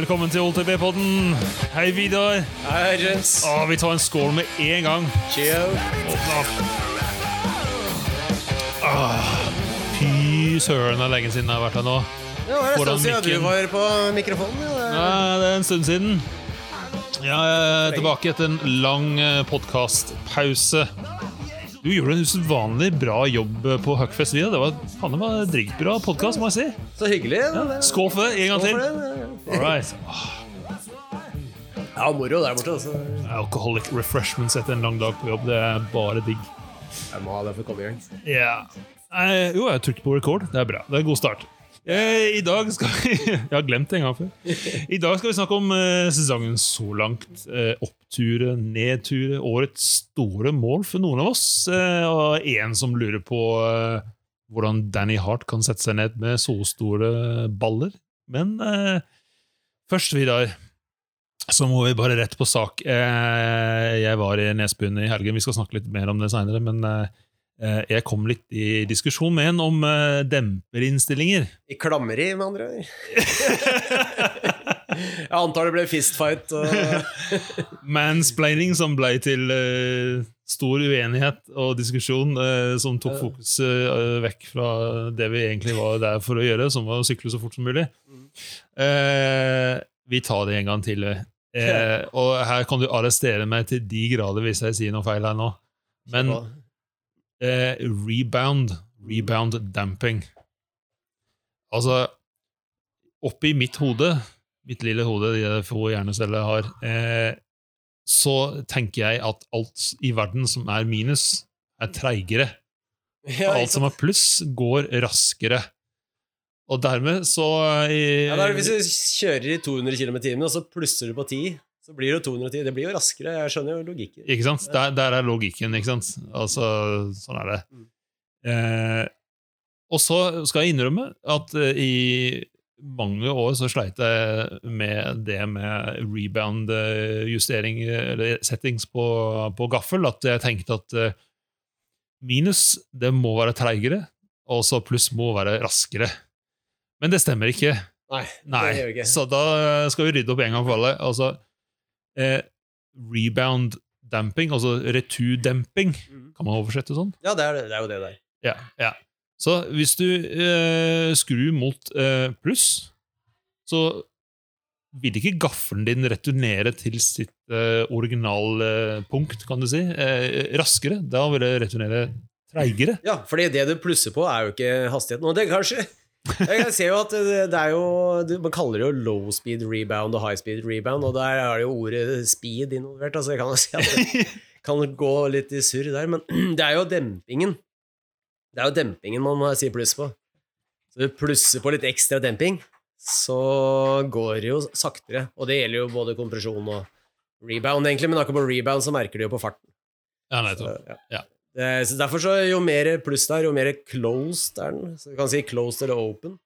velkommen til OTB-podden. Hei, Vidar. Hei, Jens. Å, vi tar en skål med en gang. Cheerio. Ah, fy søren, det er lenge siden jeg har vært her nå. Det var en stund siden du var på mikrofonen. Ja. det- Ja, det er en stund siden. Jeg er tilbake etter en lang podkastpause. Du gjorde en usedvanlig bra jobb på Huckfest. Det var faen, det var podkast, må jeg si. Så hyggelig. Ja, Skål for det. En gang Skål til. All right. Ja, moro der borte. Altså. Alcoholic refreshments etter en lang dag på jobb. Det er bare digg. Jeg må ha det for å komme i gang. Ja. Eh, jo, jeg trykker på record. Det er bra. Det er en god start. Eh, I dag skal vi Jeg har glemt det en gang før. I dag skal vi snakke om eh, sesongen så langt. Eh, oppture, nedture, årets store mål for noen av oss. Eh, og en som lurer på eh, hvordan Danny Hart kan sette seg ned med så store baller. Men eh, først, Vidar, så må vi bare rett på sak. Eh, jeg var i Nesbyen i helgen. Vi skal snakke litt mer om det seinere, men eh, Jeg kom litt i diskusjon med en om eh, demperinnstillinger. I klammeri, med andre ord. Jeg antar det ble fistfight. Og... Mansplaining som ble til stor uenighet og diskusjon, eh, som tok fokuset eh, vekk fra det vi egentlig var der for å gjøre, som var å sykle så fort som mulig. Eh, vi tar det en gang til. Eh, og her kan du arrestere meg til de grader hvis jeg sier noe feil her nå. Men eh, rebound, rebound damping Altså, oppi mitt hode, mitt lille hode, de få hjerneceller jeg har, eh, så tenker jeg at alt i verden som er minus, er treigere. ja, Og alt som er pluss, går raskere. Og dermed så i, ja, da er Hvis du kjører i 200 km i timen, og så plusser du på 10, så blir det jo 210. Det blir jo raskere. Jeg skjønner jo logikken. Ikke sant? Der, der er logikken, ikke sant? Altså, sånn er det. Mm. Eh, og så skal jeg innrømme at eh, i mange år så sleit jeg med det med rebound-justering, eller settings på, på gaffel, at jeg tenkte at eh, minus, det må være treigere, og så pluss må være raskere. Men det stemmer ikke. Nei, Nei, det gjør ikke. så da skal vi rydde opp en gang for alle. Altså, eh, rebound damping, altså returdemping, Mhm. kan man oversette sånn? Ja, det er, det er jo det der. Ja, ja. Så hvis du eh, skrur mot eh, pluss, så vil ikke gaffelen din returnere til sitt eh, originalpunkt, kan du si, eh, raskere. Da vil det returnere treigere. Ja, fordi det du plusser på, er jo ikke hastigheten. Og det kanskje Jeg ser jo at det det er jo Man kaller det jo low speed rebound og high speed rebound, og der er det jo ordet speed involvert. Altså jeg kan jo si at det kan gå litt i surr der, men det er jo dempingen. Det er jo dempingen man må si pluss på. Så du plusser på litt ekstra demping, så går det jo saktere. Og det gjelder jo både kompresjon og rebound, egentlig, men akkurat på rebound så merker du jo på farten. Ja, Så, nettopp. ja. Ja. Så derfor så jo mer pluss der, jo mer closed er den. Så du kan si closed eller open.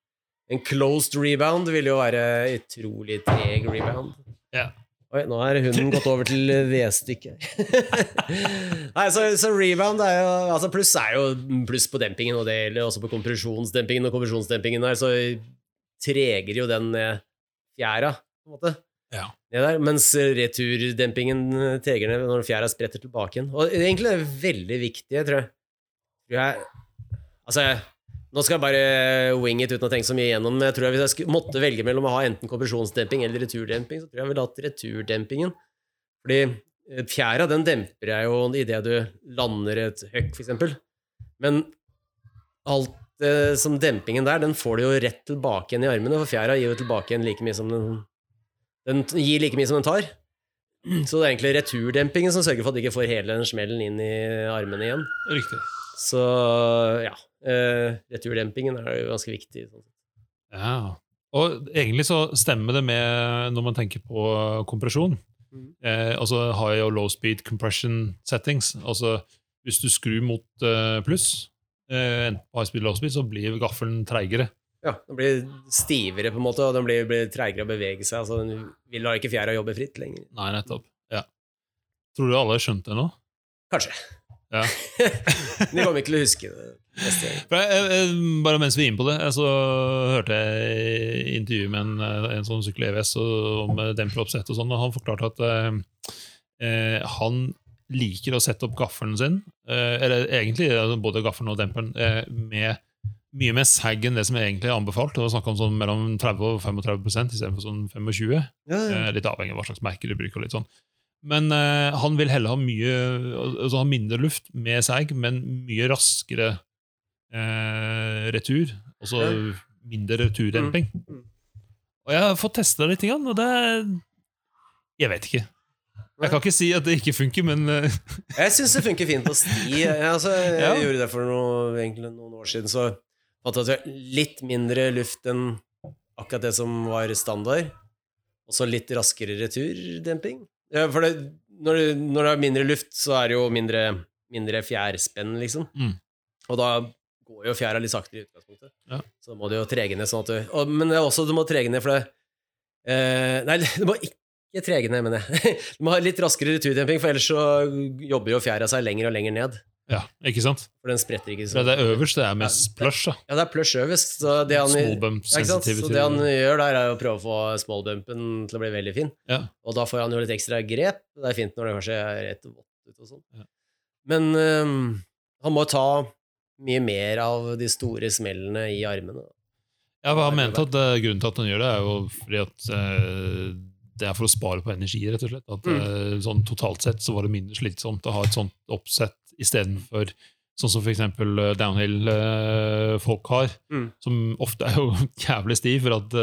En closed rebound vil jo være utrolig treg rebound. Ja. Oi, nå er hunden gått over til V-stykket. Nei, så, så rebound er jo Altså pluss er jo pluss på dempingen, og det gjelder også på kompresjonsdempingen. Og kompresjonsdempingen der, så treger jo den ned fjæra, på en måte. Ja. Der, mens returdempingen treger ned når fjæra spretter tilbake igjen. Og egentlig er det veldig viktig, tror jeg. Tror jeg altså, nå skal jeg bare wing it uten å tenke så mye igjennom. Jeg tror jeg Hvis jeg måtte velge mellom å ha enten kompresjonsdemping eller returdemping, så tror jeg jeg ville hatt returdempingen. Fordi eh, fjæra den demper jeg jo idet du lander et høkk, eksempel. Men alt eh, som dempingen der, den får du jo rett tilbake igjen i armene, for fjæra gir jo tilbake igjen like mye som den Den gir like mye som den tar. Så det er egentlig returdempingen som sørger for at du ikke får hele den smellen inn i armene igjen. Riktig. Så ja. Eh, returdempingen er jo ganske viktig. sånn. Ja. Og egentlig så stemmer det med når man tenker på kompresjon. Mm. Uh, altså high og low speed compression settings. Altså hvis du skrur mot uh, pluss, enten high speed low speed, så blir gaffelen treigere. Ja, Den blir stivere, på en måte, og den blir, blir treigere å bevege seg. altså Den vil da ikke fjæra jobbe fritt lenger. Nei, nettopp. Ja. Tror du alle har skjønt det nå? Kanskje. Ja. De kommer ikke til å huske det jeg, bare mens vi er inne på det, så hørte jeg intervju med en, eh, en sånn sykkel EVS om eh, demperoppsett og sånn, og han forklarte at eh, eh, han liker å sette opp gaffelen sin, eh, eller egentlig både gaffelen og demperen, eh, med mye mer sag enn det som er egentlig er anbefalt. Det var snakk om sånn mellom 30 og 35 istedenfor sånn 25 Ja, ja. Litt avhengig av hva slags merke du bruker. og litt sånn. Men han vil heller ha mye altså ha mindre luft med seg, men mye raskere eh, retur. Altså mindre returdemping. Mm, mm. Og jeg har fått testa litt, og det Jeg vet ikke. Jeg kan ikke si at det ikke funker, men eh, Jeg syns det funker fint på sti. Jeg, altså, jeg Ja. gjorde det for noe, noen år siden, så fant jeg at litt mindre luft enn akkurat det som var standard. Og så litt raskere returdemping. Ja, for det, når, det, når det er mindre luft, så er det jo mindre, mindre fjærspenn, liksom. Mm. Og da går jo fjæra litt saktere i utgangspunktet. Ja. Så må du jo trege ned sånn at du og, Men det er også du må trege ned, for det eh, Nei, du må ikke trege ned, mener jeg. Du må ha litt raskere returdemping, for ellers så jobber jo fjæra seg lenger og lenger ned. ja, ikke sant? For den spretter ikke For så det øverste er mest plush. da. Ja, det er plush øverst. Så det han, ja? Så det han gjør der, er å prøve å få smallbumpen til å bli veldig fin. Ja. Og da får han jo litt ekstra grep. Det er fint når det kanskje er rett vått ut og sånn. Ja. Men um, han må ta mye mer av de store smellene i armene. Ja, Han mente at uh, grunnen til at han gjør det, er jo fordi at uh, det er for å spare på energi, rett og slett. At eh, sånn Totalt sett så var det mindre slitsomt å ha et sånt oppsett istedenfor sånn som f.eks. downhill-folk har, Mm. som ofte er jo jævlig stiv. for at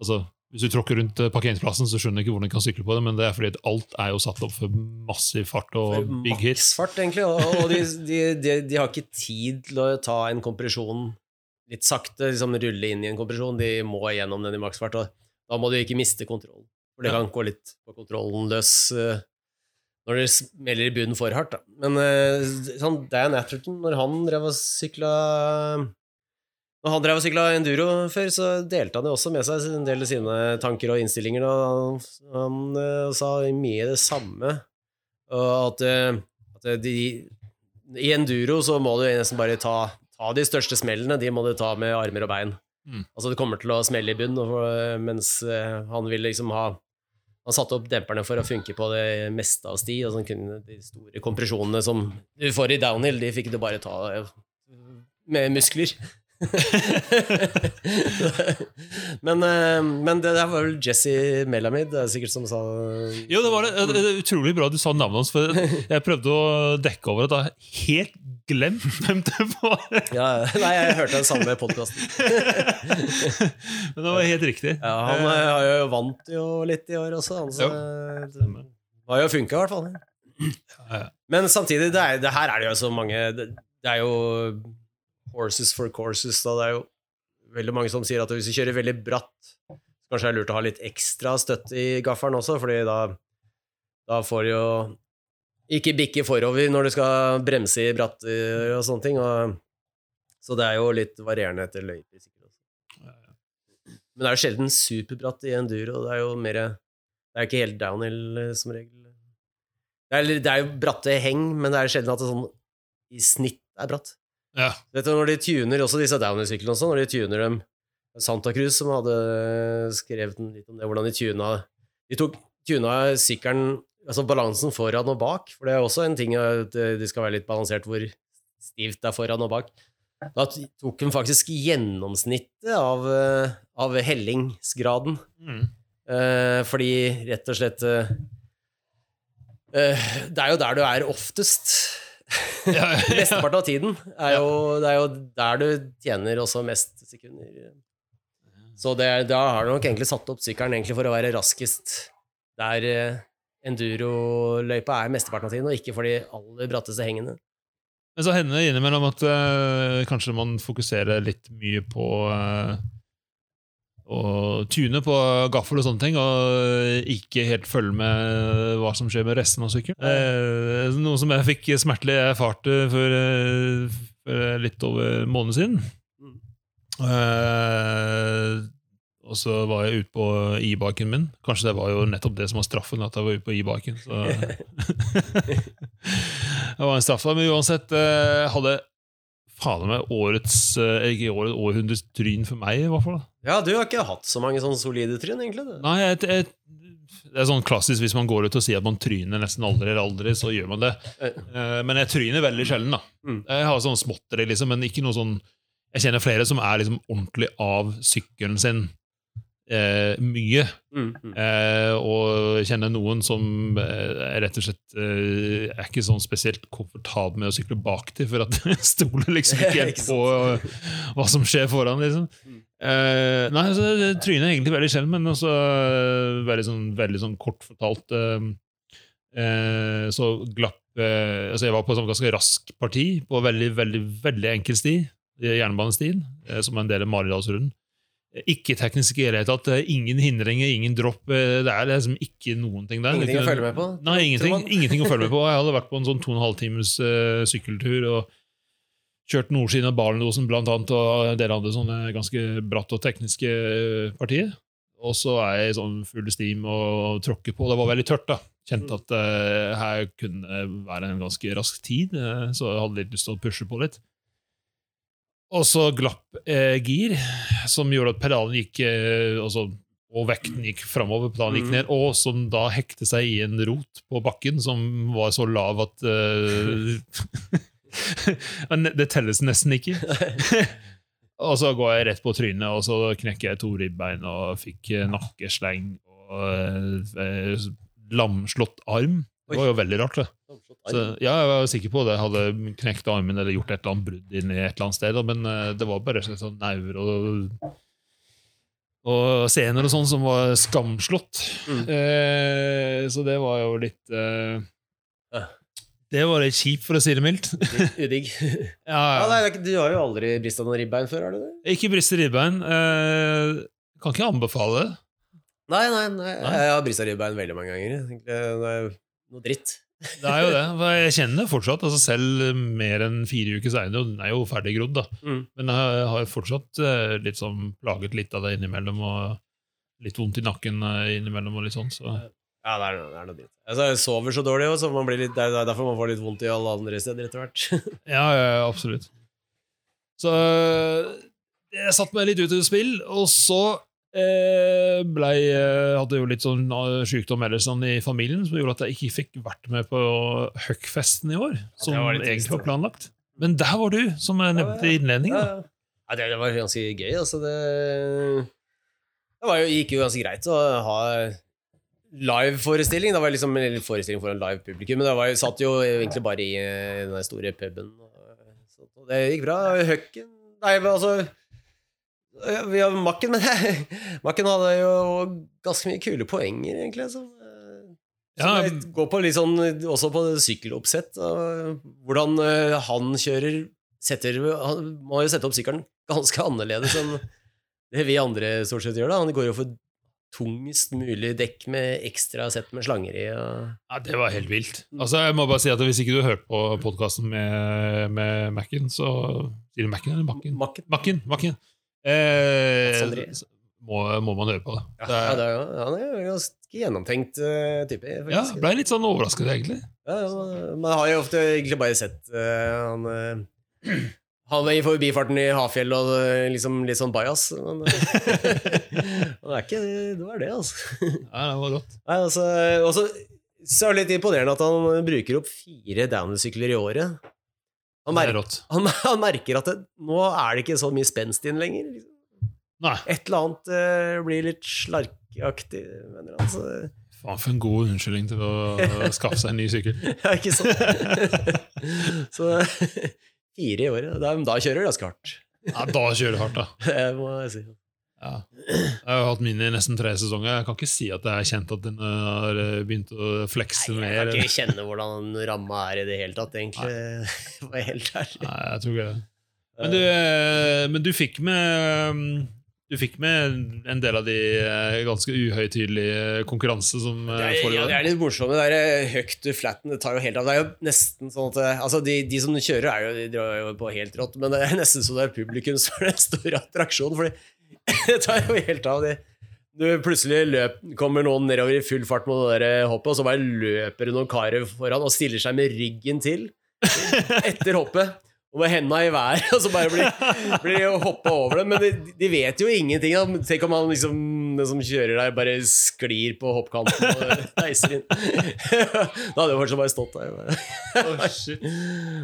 altså, Hvis du tråkker rundt eh, parkeringsplassen, så skjønner du ikke hvordan du kan sykle på det, men det er fordi alt er jo satt opp for massiv fart og big hit. Maksfart, egentlig. Og, og de, de, de, de har ikke tid til å ta en kompresjon litt sakte, liksom rulle inn i en kompresjon. De må gjennom den i maksfart, og da må du ikke miste kontrollen. For det kan gå litt på kontrollen løs eh, når det smeller i bunnen for hardt. Da. Men eh, sånn, Dan Atherton, når han drev og sykla når han drev og sykla enduro før, så delte han jo også med seg en del av sine tanker og innstillinger, og han, han eh, sa mye det samme. Og at, eh, at de, I enduro så må du nesten bare ta, ta de største smellene. De må du ta med armer og bein. Mm. Altså det kommer til å smelle i bunn, mens eh, han ville liksom ha Han satte opp demperne for å funke på det meste av sti, sånn kunne de store kompresjonene som du får i downhill, de fikk du bare ta eh, med muskler. men, eh, men det der var vel Jesse Melamid, det er sikkert som sa Jo, det var det. Det er utrolig bra du sa navnet hans, for jeg prøvde å dekke over at jeg har helt glemt hvem det var. ja, Nei, jeg hørte den samme podkasten. Men det var helt riktig. Ja, han eh, har jo vant jo litt i år også, han, så det har jo funka, i hvert fall. Ja, ja. Men samtidig, det, er, det her er det jo så mange Det, det er jo horses for courses, da. Det er jo veldig mange som sier at hvis du kjører veldig bratt, så kanskje det er lurt å ha litt ekstra støtte i gaffelen også, fordi da, da får du jo ikke bikke forover når du skal bremse i bratter og sånne ting. Og, så det er jo litt varierende etter løyper. Men det er jo sjelden superbratt i enduro. Det er jo mer Det er ikke helt downhill eh, som regel. Det er, det er jo bratte heng, men det er sjelden at det sånn i snitt er bratt. Ja. Dette, når de tuner også disse downhill-syklene også, når de tuner dem Santa Cruz som hadde skrevet litt om det, hvordan de tuna De tok tuna sykkelen Altså balansen foran og bak, for det er også en ting at det skal være litt balansert hvor stivt det er foran og bak. Da tok de faktisk gjennomsnittet av, av hellingsgraden. Mm. Eh, fordi rett og slett eh, eh, Det er jo der du er oftest. Mesteparten av tiden er jo, det er jo der du tjener også mest sekunder. Så det, da har du nok egentlig satt opp sykkelen for å være raskest der eh, enduroløypa er mesteparten av tiden, og ikke for de aller bratteste hengene. Men så hender det innimellom at øh, kanskje man fokuserer litt mye på eh, å tune på gaffel og sånne ting, og ikke helt følge med hva som skjer med resten av sykkelen. Eh, noe som jeg fikk smertelig erfarte for, eh, for litt over en måned siden. Eh, Og så var jeg ute på e-biken min. Kanskje det var jo nettopp det som var straffen, at jeg var ute på e-biken. Det var en straff, men uansett eh, hadde fader meg årets eh, Ikke årets, århundrets tryn for meg, i hvert fall. Ja, du har ikke hatt så mange sånne solide tryn, egentlig. Du. Nei, jeg, jeg, det er sånn klassisk hvis man går ut og sier at man tryner nesten aldri eller aldri, så gjør man det. Eh, Men jeg tryner veldig sjelden. da. Mm. Jeg har sånn småtteri, liksom, men ikke noe sånn Jeg kjenner flere som er liksom ordentlig av sykkelen sin eh, mye. Mm, mm. Eh, og kjenner noen som eh, rett og slett eh, er ikke sånn spesielt komfortabel med å sykle bak til, for at stoler liksom ikke helt på eh, hva som skjer foran. liksom. Mm. Eh, nei, så trynet er egentlig veldig sjelden, men også veldig sånn, veldig sånn kort fortalt Så glapp altså Jeg var på et sånn ganske rask parti på veldig, veldig, veldig enkel sti, jernbanestien, som er en del av Maridalsrunden. Ikke teknisk i det hele tatt. Ingen hindringer, ingen dropp. eh, Det er liksom ikke noen ting der. Ingenting å følge med på? Nei, ingenting, ingenting å følge med på. Jeg hadde vært på en sånn to og en halv times uh, sykkeltur og kjørt nordsiden av Balendosen blant annet, og dere hadde sånne ganske bratt og tekniske eh, partier. Og så er jeg i sånn full steam og tråkker på. Det var veldig tørt, da. Kjente at uh, her kunne være en ganske rask tid, så jeg hadde litt lyst til å pushe på litt. Og så glapp eh, gir, som gjorde at pedalen gikk eh, også, og vekten gikk framover, pedalen gikk Mhm. ned, og som da hekte seg i en rot på bakken som var så lav at eh, Det telles nesten ikke. og så går jeg rett på trynet, og så knekker jeg to ribbein og fikk eh, nakkesleng og eh, lamslått arm. Det var jo veldig rart, det. Så, ja, jeg var sikker på det. Jeg hadde knekt armen eller gjort et eller annet brudd inn i et eller annet sted, men eh, det var bare sånn sånn nauer og og scener og sånn som var skamslått. Mm. Eh, så det var jo litt eh, Ja. Det var litt kjipt, for å si det mildt. Udigg. ja, Ja, nei, ikke- du har jo aldri brista noen ribbein før, har du det? Ikke brista ribbein. Eh, kan ikke anbefale det. Nei, nei, nei. Jeg har brista ribbein veldig mange ganger. Det jo noe dritt. Det er jo det. for Jeg kjenner det fortsatt, altså selv mer enn fire uker seinere, og den er jo ferdig grodd, da. Mm. Men jeg har fortsatt eh, litt sånn plaget litt av det innimellom, og litt vondt i nakken eh, innimellom. og litt sånn, så... Ja, det er, noe- det er noe dritt. Altså, jeg sover så dårlig, også, man blir litt, det er derfor man får litt vondt i alle andre steder etter hvert. Ja, ja, absolutt. Så jeg satte meg litt ut i spill, og så eh, ble, eh, hadde jo litt sånn eh, sykdom ellers sånn i familien som gjorde at jeg ikke fikk vært med på Huck-festen i år, som var egentlig var planlagt. Men der var du, som jeg nevnte i innledningen. Ja, ja. Ja, det, var ganske gøy, altså. Det, det var jo, gikk jo ganske greit å ha live-forestilling. Det var liksom en forestilling for en live publikum, men det var, satt jo egentlig bare i eh, den store puben. Og, så, og det gikk bra. Høkken Nei, men altså ja, Vi har Makken, men Makken hadde jo ganske mye kule poenger, egentlig. Som, som Ja. går på litt sånn også på sykkeloppsett. Og hvordan eh, han kjører setter, Han må jo sette opp sykkelen ganske annerledes enn det vi andre stort sett gjør. da Han går jo for tungest mulig dekk med ekstra sett med slanger i. Og... Ja, Det var helt vilt. Altså, jeg må bare si at Hvis ikke du hørte på podkasten med, med Mac-en, så Sier du Mac-en eller Mac-en? Mac-en. Eh, må, må man høre på det. Ja, det ja, er, det er, han er ganske gjennomtenkt uh, type. ja, faktisk. ble litt sånn overrasket, egentlig. Ja, ja, man har jo ofte egentlig bare sett uh, han uh, Han i forbifarten i Hafjell og liksom litt sånn bajas. Men det er ikke det var det, altså. Nei, det var godt. Nei, altså også, så er det litt imponerende at han bruker opp fire downhill-sykler i året. Han, er mer han, han merker at det, nå er det ikke så mye spenst inn lenger. Liksom. Nei, Et eller annet uh, blir litt slarkaktig, mener han. Så, faen for en god unnskyldning til å skaffe seg en ny sykkel. ja, ikke sant? så fire i året. Da, da kjører du ganske hardt. Ja, Da kjører du hardt, da. Det må jeg si. Ja. Jeg har hatt min i nesten tre sesonger. Jeg kan ikke si at jeg har kjent at den har eh, begynt å flekse Jeg mer. kan ikke kjenne hvordan ramma er i det hele tatt, egentlig. Nei. helt ærlig. Nei, jeg tror ikke det. Men du, eh, men du fikk med mm, Du fikk med en del av de eh, ganske uhøytidelige konkurransene som eh, er, ja, foregår. det er litt morsomt. Det der eh, høyt flatten det tar jo helt av. Det er jo nesten sånn at eh, altså de, de som kjører, er jo, de drar jo på helt rått, men det er nesten så det er publikum som er den store attraksjonen. Fordi det tar jo helt av. Det. Du plutselig løp, kommer noen nedover i full fart med det der hoppet, og så bare løper det noen karer foran og stiller seg med ryggen til etter hoppet. Og med henda i været, og så bare blir, blir hoppa over dem. Men de, de, vet jo ingenting. Da. Tenk om han liksom, den som kjører der, bare sklir på hoppkanten og reiser inn. da hadde jo fortsatt bare stått der. Oh, shit.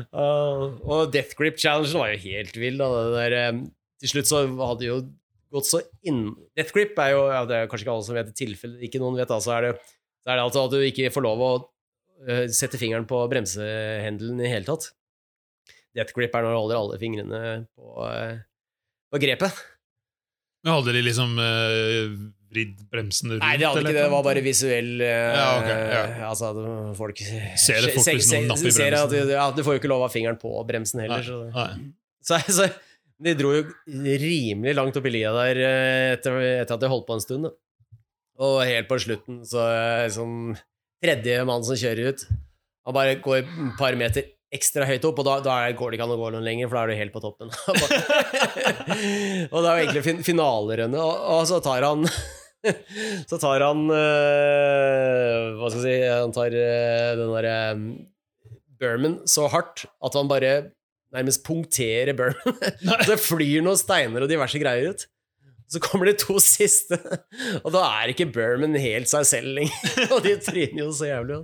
Uh, og Death Grip Challengen var jo helt vill. Da. Der, um, til slutt så hadde jo gått så inn Death Grip er jo ja, Det er kanskje ikke alle som vet i tilfelle ikke noen vet, da, så er det, så er det altså at du ikke får lov å uh, sette fingeren på bremsehendelen i hele tatt. Death grip er når du holder alle fingrene på, uh, på grepet. Men hadde de liksom uh, vridd bremsene rundt? Nei, de hadde ikke det. Det var bare visuell uh, ja, okay, ja. Altså, folk Ser det folk hvis noen napper i bremsen? Ser At, ja, du får jo ikke lov av fingeren på bremsen heller. Nei, så, så, så, de dro jo rimelig langt opp i lia der etter, etter, at de holdt på en stund. Og helt på slutten så sånn tredje mann som kjører ut, han bare går et par meter ekstra høyt opp, og da, da går det ikke an å gå noen lenger, for da er du helt på toppen. og det er jo egentlig fin finalerennet, og, og, så tar han Så tar han øh, Hva skal jeg si Han tar øh, den derre øh, Berman så hardt at han bare nærmest punktere Berman. det flyr noen steiner og diverse greier ut. Så kommer de to siste, og da er ikke Berman helt seg selv lenger. og de tryner jo så jævlig.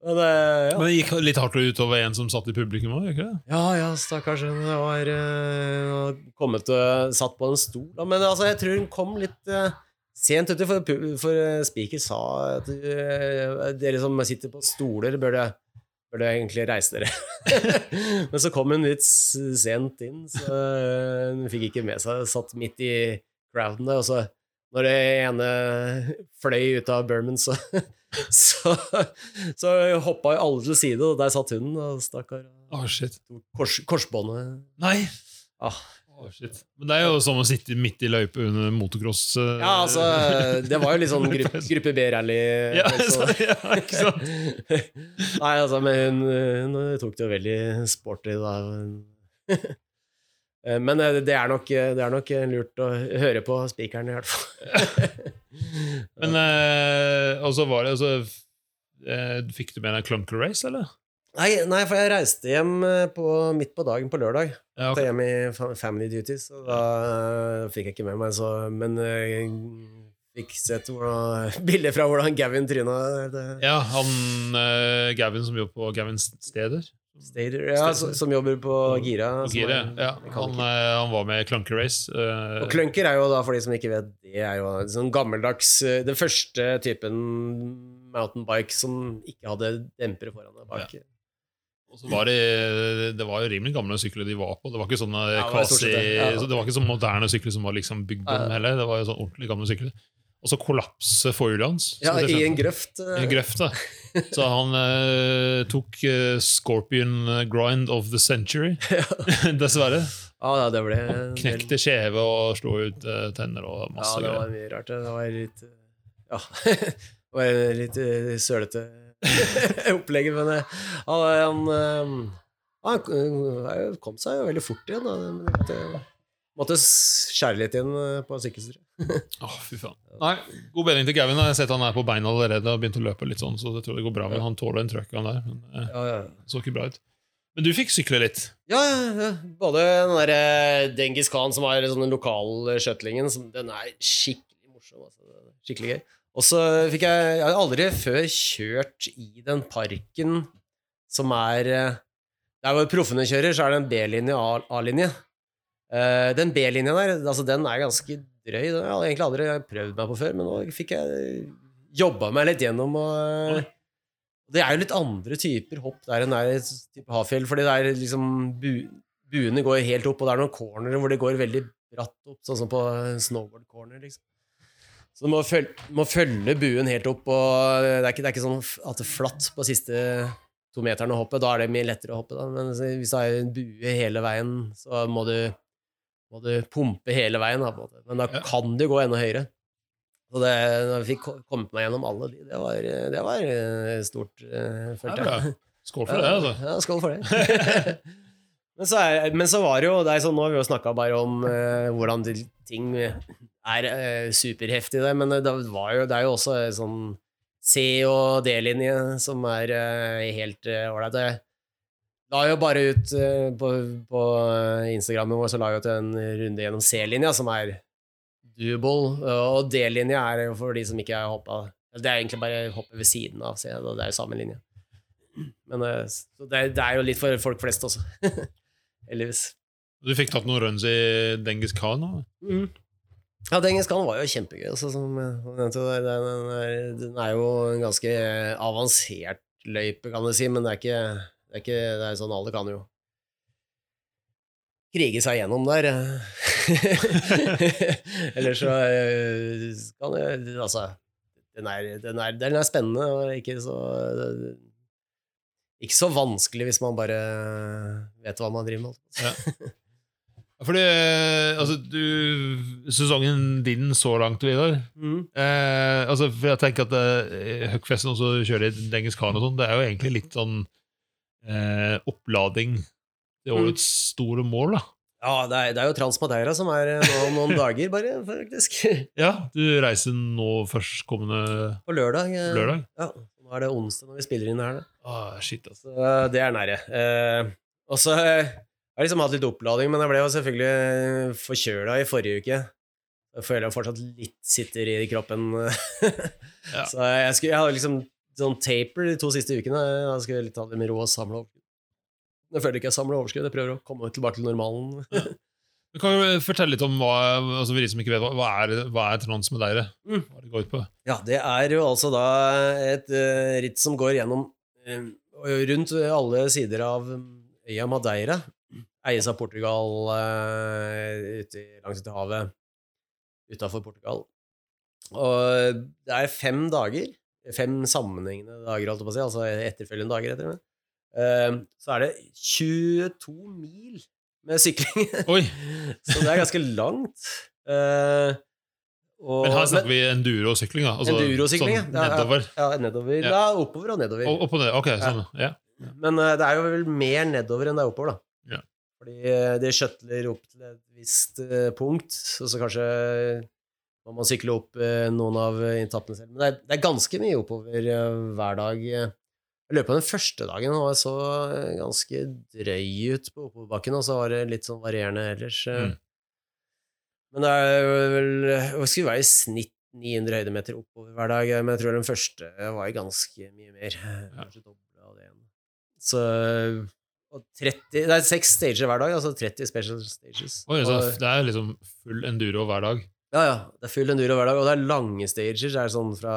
Men, det, ja. Men det gikk litt hardt utover en som satt i publikum òg? Ja, ja, stakkars. Det var uh, kommet og satt på en stol. Men altså, jeg tror hun kom litt uh, sent uti, for, for uh, speaker sa at uh, dere som sitter på stoler, bør det, bør det egentlig reise dere. Men så kom hun litt sent inn, så hun fikk ikke med seg Satt midt i crowden der, og så når det ene fløy ut av Burman, så så, så hoppa alle til side, og der satt hun, og stakkar. Oh, Kors, korsbåndet. Nei! Ah. Oh, Men det er jo som å sitte midt i løypa under motocross. Uh... Ja, altså, det var jo litt sånn gruppe, gruppe B-rally. Ja, så, ja, ikke sant? Nei, altså, men hun, hun tok det jo veldig sporty, da. Eh, men eh, det er, nok, det er, nok, lurt å høre på spikeren, i hvert fall. Men eh, Og så var det altså, eh, Fikk du med deg Clunker Race, eller? Nei, nei, for jeg reiste hjem eh, på, midt på dagen på lørdag. Ja, okay. Hjem i Family Duties, og da uh, fikk jeg ikke med meg så Men jeg uh, fikk sett bilder fra hvordan Gavin tryna. Ja, han uh, Gavin som jobber på Gavins steder. Stader, ja, som jobber på Gira. På Gira er, ja. Han, eh, han, var med i Clunker Race. Uh, og Clunker er jo da, for de som ikke vet, det er jo sånn gammeldags eh, Den første typen mountainbike som ikke hadde dempere foran og bak. Ja. Og så var det, det var jo rimelig gamle sykler de var på. Det var ikke sånne ja, kvasi, ja. det var ikke sånne moderne sykler som var liksom bygd om heller. Det var jo sånn ordentlig gamle sykler. Og så kollapser forhjulet hans. Ja, i en grøft. I en grøft, da. Så han eh, tok eh, Scorpion grind of the century, dessverre. Ja, det ble Han knekte kjeve og slo ut eh, tenner og masse greier. Ja, det var mye rart. Det var litt Ja. det var litt sølete opplegg, men han, han, han, kom seg jo veldig fort igjen. Da. Måtte skjære litt eh, på sykkelstyret. oh, fy faen. Nei, God bedring til Gavin. Jeg har sett han er på beina allerede og begynt å løpe litt sånn, så det tror jeg går bra. Men han tåler en trøkk, der. Men, eh, ja, ja. Så ikke bra ut. Men du fikk sykle litt? Ja, ja. Både den der eh, Dengis Khan, som er sånn den lokale skjøtlingen, den er skikkelig morsom. Altså. Skikkelig gøy. Og så fikk jeg Jeg har aldri før kjørt i den parken som er Der hvor proffene kjører, så er det en B-linje og A-linje. Uh, den B-linja der, altså den er ganske drøy. Den har jeg egentlig aldri prøvd meg på før, men nå fikk jeg jobba meg litt gjennom. Og, det er jo litt andre typer hopp der enn er type Hafjell, fordi det er liksom bu, buene går helt opp, og det er noen cornere hvor det går veldig bratt opp, sånn som på snowboard corner, liksom. Så du må følge, må følge buen helt opp, og det er, ikke, det er ikke sånn at det er flatt på siste to meterne å hoppe. Da er det mye lettere å hoppe, da. Men hvis du har en bue hele veien, så må du må du pumpe hele veien. Da, Men da kan du gå enda høyere. Så det, når jeg fikk kommet meg gjennom alle de, det var, det var eh, stort, uh, følte jeg. Skål for det, altså. Ja, skål for det. Men så, er, men så var det jo det er sånn, Nå har vi jo snakka bare om uh, hvordan ting er uh, superheftig, det, men det, var jo, det er jo også eh, sånn C- og D-linje som er uh, helt ålreit. Uh, la jo bare ut eh, på, på Instagrammen vår så la jeg ut en runde gjennom C-linja, som er doable, og D-linja er jo for de som ikke har hoppa Det er egentlig bare hoppe ved siden av C, og det er jo samme linje. Men eh, så det, det er jo litt for folk flest også. Heldigvis. Du fikk tatt noen runs i Dengis Khan? Mm. Ja, den Khan var jo kjempegøy. Altså, som nevnte, den, er, den er jo en ganske avansert løype, kan du si, men det er ikke det er, ikke, det er sånn alle kan jo krige seg gjennom der. Eller så eh, kan det Altså, den er, den er, den er spennende og ikke så Ikke så vanskelig hvis man bare vet hva man driver med. Ja. Fordi, altså, du, Sesongen din så langt, Vidar mm. eh, altså, for Jeg tenker at eh, Huckfesten også kjører i Dengis Khan og sånn. Det er jo egentlig litt sånn eh, opplading til mm. årets mm. store mål, da. Ja, det er, det er jo Transmadeira som er eh, nå om noen dager, bare, faktisk. ja, du reiser nå førstkommende På lørdag. Eh, lørdag. Ja, Nå er det onsdag når vi spiller inn her. Da. Ah, shit, altså. Så det er nære. Eh, og eh, har liksom hatt litt opplading, men jeg ble jo selvfølgelig forkjøla i forrige uke. Jeg føler jeg fortsatt litt sitter i kroppen. ja. Så jeg, skulle, jeg har liksom sånn taper de to siste ukene. Jeg skulle ta det med ro og samle overskudd. Jeg føler ikke jeg samler overskudd, jeg prøver å komme tilbake til normalen. ja. Du kan jo fortelle litt om hva, altså for de som ikke vet, hva er, hva er Transmedeire? Mm. Hva det går ut på? Ja, det er jo altså da et uh, ritt som går gjennom uh, rundt alle sider av øya Madeira. Eies av Portugal uh, ute langs ute havet utafor Portugal. Og det er fem dager fem sammenhengende dager, holdt jeg på å si, altså etterfølgende dager etter det. Uh, så er det 22 mil med sykling. Så det er ganske langt. Uh, og, men her snakker vi enduro-sykling? da? Altså, enduro-sykling, sånn nedover? Ja, nedover. Ja. ja. oppover og nedover. opp og ned, ok, sånn, ja. Men uh, det er jo vel mer nedover enn det er oppover, da. Ja. Fordi uh, det skjøtler opp til et visst uh, punkt, og så kanskje må man sykle opp eh, noen av etappene selv. Men det er, det er, ganske mye oppover eh, hver dag. I løpet av den første dagen var jeg så eh, ganske drøy ut på oppoverbakken, og så var det litt sånn varierende ellers. Mm. Men det er vel Det skulle være i snitt 900 høydemeter oppover hver dag, men jeg tror den første var ganske mye mer. Kanskje doble av det igjen. Så og 30, det er seks stager hver dag, altså 30 special stages. Oi, så det er liksom full enduro hver dag? Ja, ja. Det er full enduro hver dag, og det er lange stager. Det er sånn fra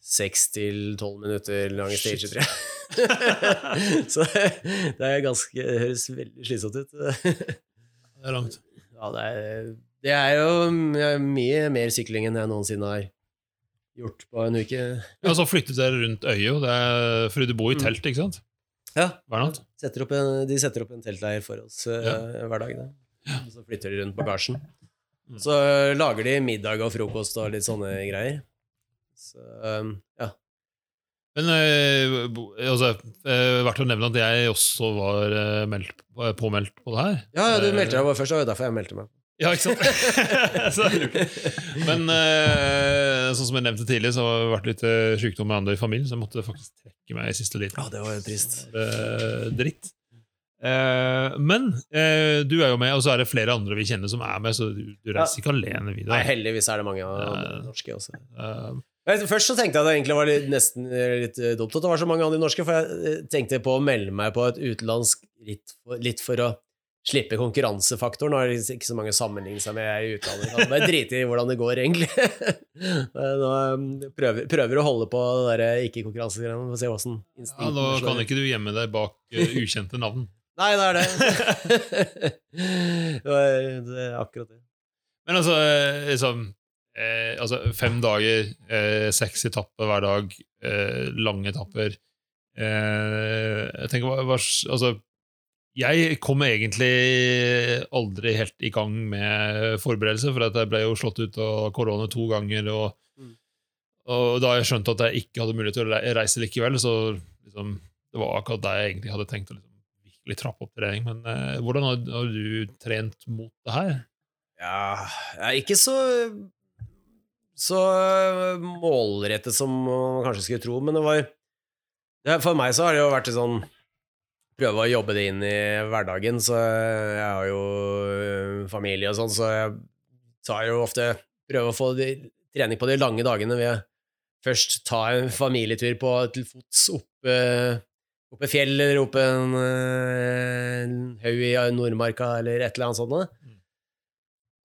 seks til tolv minutter lange stager, tror jeg. så det er ganske Det høres veldig slitsomt ut. det er langt. Ja, det er, det er jo mye mer sykling enn jeg noensinne har gjort på en uke. ja, Så flyttet dere rundt øya, det fordi du bor i telt, ikke sant? Ja. Hver natt? Setter en, de setter opp en teltleir for oss uh, ja. hver dag. Da. Så flytter de rundt bagasjen. Mm. Så lager de middag og frokost og litt sånne greier. Så um, ja. Men øh, altså, øh, verdt å nevne at jeg også var eh, meldt, påmeldt på det her. Ja, ja du meldte deg bare først, og derfor jeg meldte meg. Ja, ikke sant? Men uh, sånn som jeg nevnte tidlig, så har det vært litt eh, sykdom med andre i familien, så jeg måtte faktisk trekke meg i siste liten. Ja, det var jo trist. Uh, dritt. Uh, men du er jo med, og så er det flere andre vi kjenner som er med, så du, du reiser ikke alene videre. Nei, heldigvis er det mange av norske også. Først så tenkte jeg at det egentlig var litt, nesten litt dumt at det var så mange av de norske, for jeg tenkte på å melde meg på et utenlandsk litt for, litt for å slippe konkurransefaktoren. Nå er det ikke så mange å sammenligne seg med i utlandet. Kan bare drite i hvordan det går, egentlig. Nå prøver, prøver å holde på det der ikke-konkurransegreiene. Ja, nå kan ikke du gjemme deg bak ukjente navn. Nei, det er det. det, er, det er akkurat det. Men altså, liksom eh, altså Fem dager, eh, seks etapper hver dag, eh, lange etapper eh, Jeg tenker hva, hva, Altså, jeg kom egentlig aldri helt i gang med forberedelse, for jeg ble jo slått ut av korona to ganger. Og, mm. og da jeg skjønte at jeg ikke hadde mulighet til å reise likevel, så liksom, det var akkurat det jeg egentlig hadde tenkt å liksom virkelig trappe opp trening. Men eh, hvordan har, har du trent mot det her? Ja, jeg er ikke så så målrettet som man kanskje skulle tro, men det var For meg så har det jo vært sånn Prøve å jobbe det inn i hverdagen, så jeg har jo øh, familie og sånn, så jeg tar jo ofte Prøver å få de, trening på de lange dagene ved først ta en familietur på, til fots oppe, oppe fjell eller oppe en, øh, en haug i Nordmarka eller et eller annet sånt. Mm.